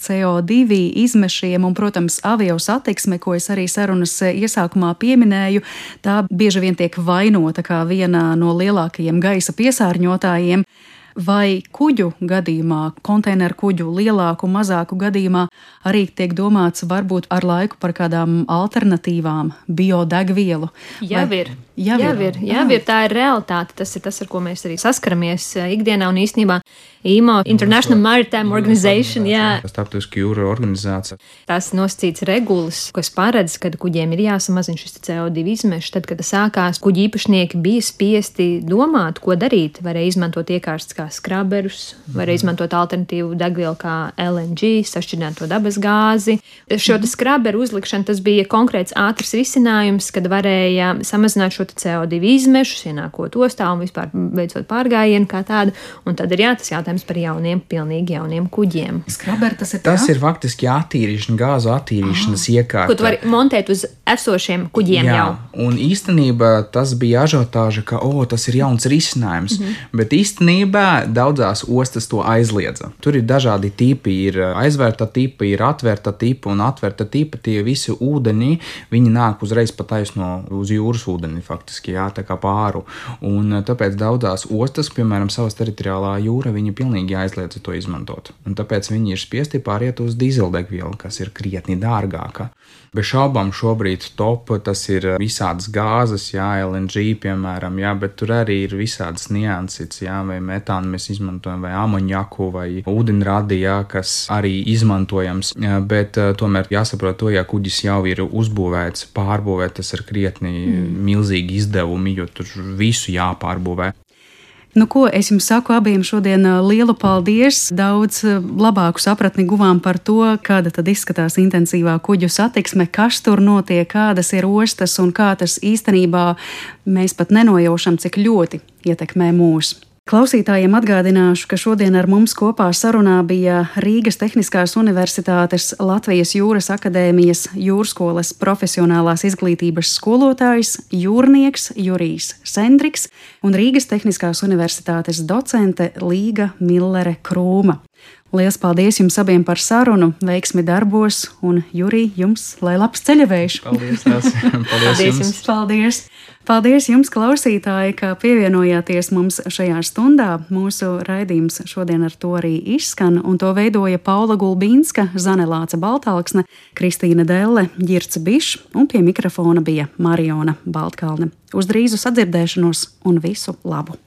CO2 izmešiem un, protams, avio satiksmi, ko es arī sarunas iesākumā pieminēju. Tā bieži vien tiek vainota kā viena no lielākajiem gaisa piesārņotājiem vai kuģu gadījumā, konteineru kuģu lielāku, mazāku gadījumā arī tiek domāts varbūt ar laiku par kādām alternatīvām biodegvielu. Jau vai... ir. Jau ir, jau ir, tā ir realitāte. Tas ir tas, ar ko mēs arī saskaramies eh, ikdienā. Un īstenībā IMO, International Maritime Organization, jā, starptautiskā jūra organizācija. Tās nosacīts regulas, kas paredz, ka kuģiem ir jāsamazina šis CO2 izmešs. Tad, kad tas sākās, kuģi īpašnieki bija spiesti domāt, ko darīt. Varēja izmantot iekārstus kā skraberus, varēja izmantot alternatīvu degvielu kā LNG, sašķidrināto dabas gāzi. Šo skraberu uzlikšanu tas bija konkrēts ātrs risinājums, kad varēja samazināt šo CO2 izmešus, ienākot ostā un vispār veicot pārgājienu kā tādu. Un tad ir jā, tas jautājums jautājums par jauniem, pilnīgi jauniem kuģiem. Skraberi tas ir Tas tā? ir faktiski attīrīšana, gāzu attīrīšanas oh. iekārta. Ko tu vari montēt uz esošiem kuģiem Jā, jau? un īstenībā tas bija ažiotāža, ka oh, tas ir jauns risinājums. Mm. -hmm. Bet īstenībā daudzās ostas to aizliedza. Tur ir dažādi tipi. Ir aizvērta tipa, ir atvērta tipa un atvērta tipa. Tie visi ūdeņi, viņi nāk uzreiz pa taisno uz jūras ūdeni, faktiski, jā, tā kā pāru. Un eh, tāpēc daudzās ostas, piemēram, savas teritoriālā jūra, viņi pilnīgi aizliedza to izmantot. Un tāpēc viņi ir spiesti pāriet uz dīzeļdegvielu, kas ir krietni dārgāka. Bez šaubām šobrīd top tas ir visādas gāzes, jā, LNG, piemēram, jā, bet tur arī ir visādas nianses, jā, vai metānu mēs izmantojam, vai amonjaku, vai ūdenradi, jā, kas arī izmantojams. Jā, bet tomēr jāsaprot to, ja kuģis jau ir uzbūvēts, pārbūvēts, tas ir krietni mm. milzīgi izdevumi, jo tur visu jāpārbūvē. Nu, ko es jums saku abiem šodien lielu paldies. Daudz labāku sapratni guvām par to, kāda tad izskatās intensīvā kuģu satiksme, kas tur notiek, kādas ir ostas un kā tas īstenībā mēs pat nenojaušam, cik ļoti ietekmē mūs. Klausītājiem atgādināšu, ka šodien ar mums kopā sarunā bija Rīgas Tehniskās Universitātes Latvijas Jūras Akadēmijas jūrskolas profesionālās izglītības skolotājs, jūrnieks Jurijs Sendriks un Rīgas Tehniskās Universitātes docente Līga Millere Krūma. Lielas paldies jums abiem par sarunu, veiksmi darbos, un Jurij, jums lai labs ceļavējš! Paldies! tās. Paldies, Paldies jums! jums! Paldies! Paldies jums, klausītāji, ka pievienojāties mums šajā stundā. Mūsu raidījums šodien ar to arī izskan, un to veidoja Paula Gulbīnska, Zanelāca Baltāksne, Kristīna Delle, Girts Bišs, un pie mikrofona bija Mariona Baltkalne. Uz drīzu sadzirdēšanos un visu labu!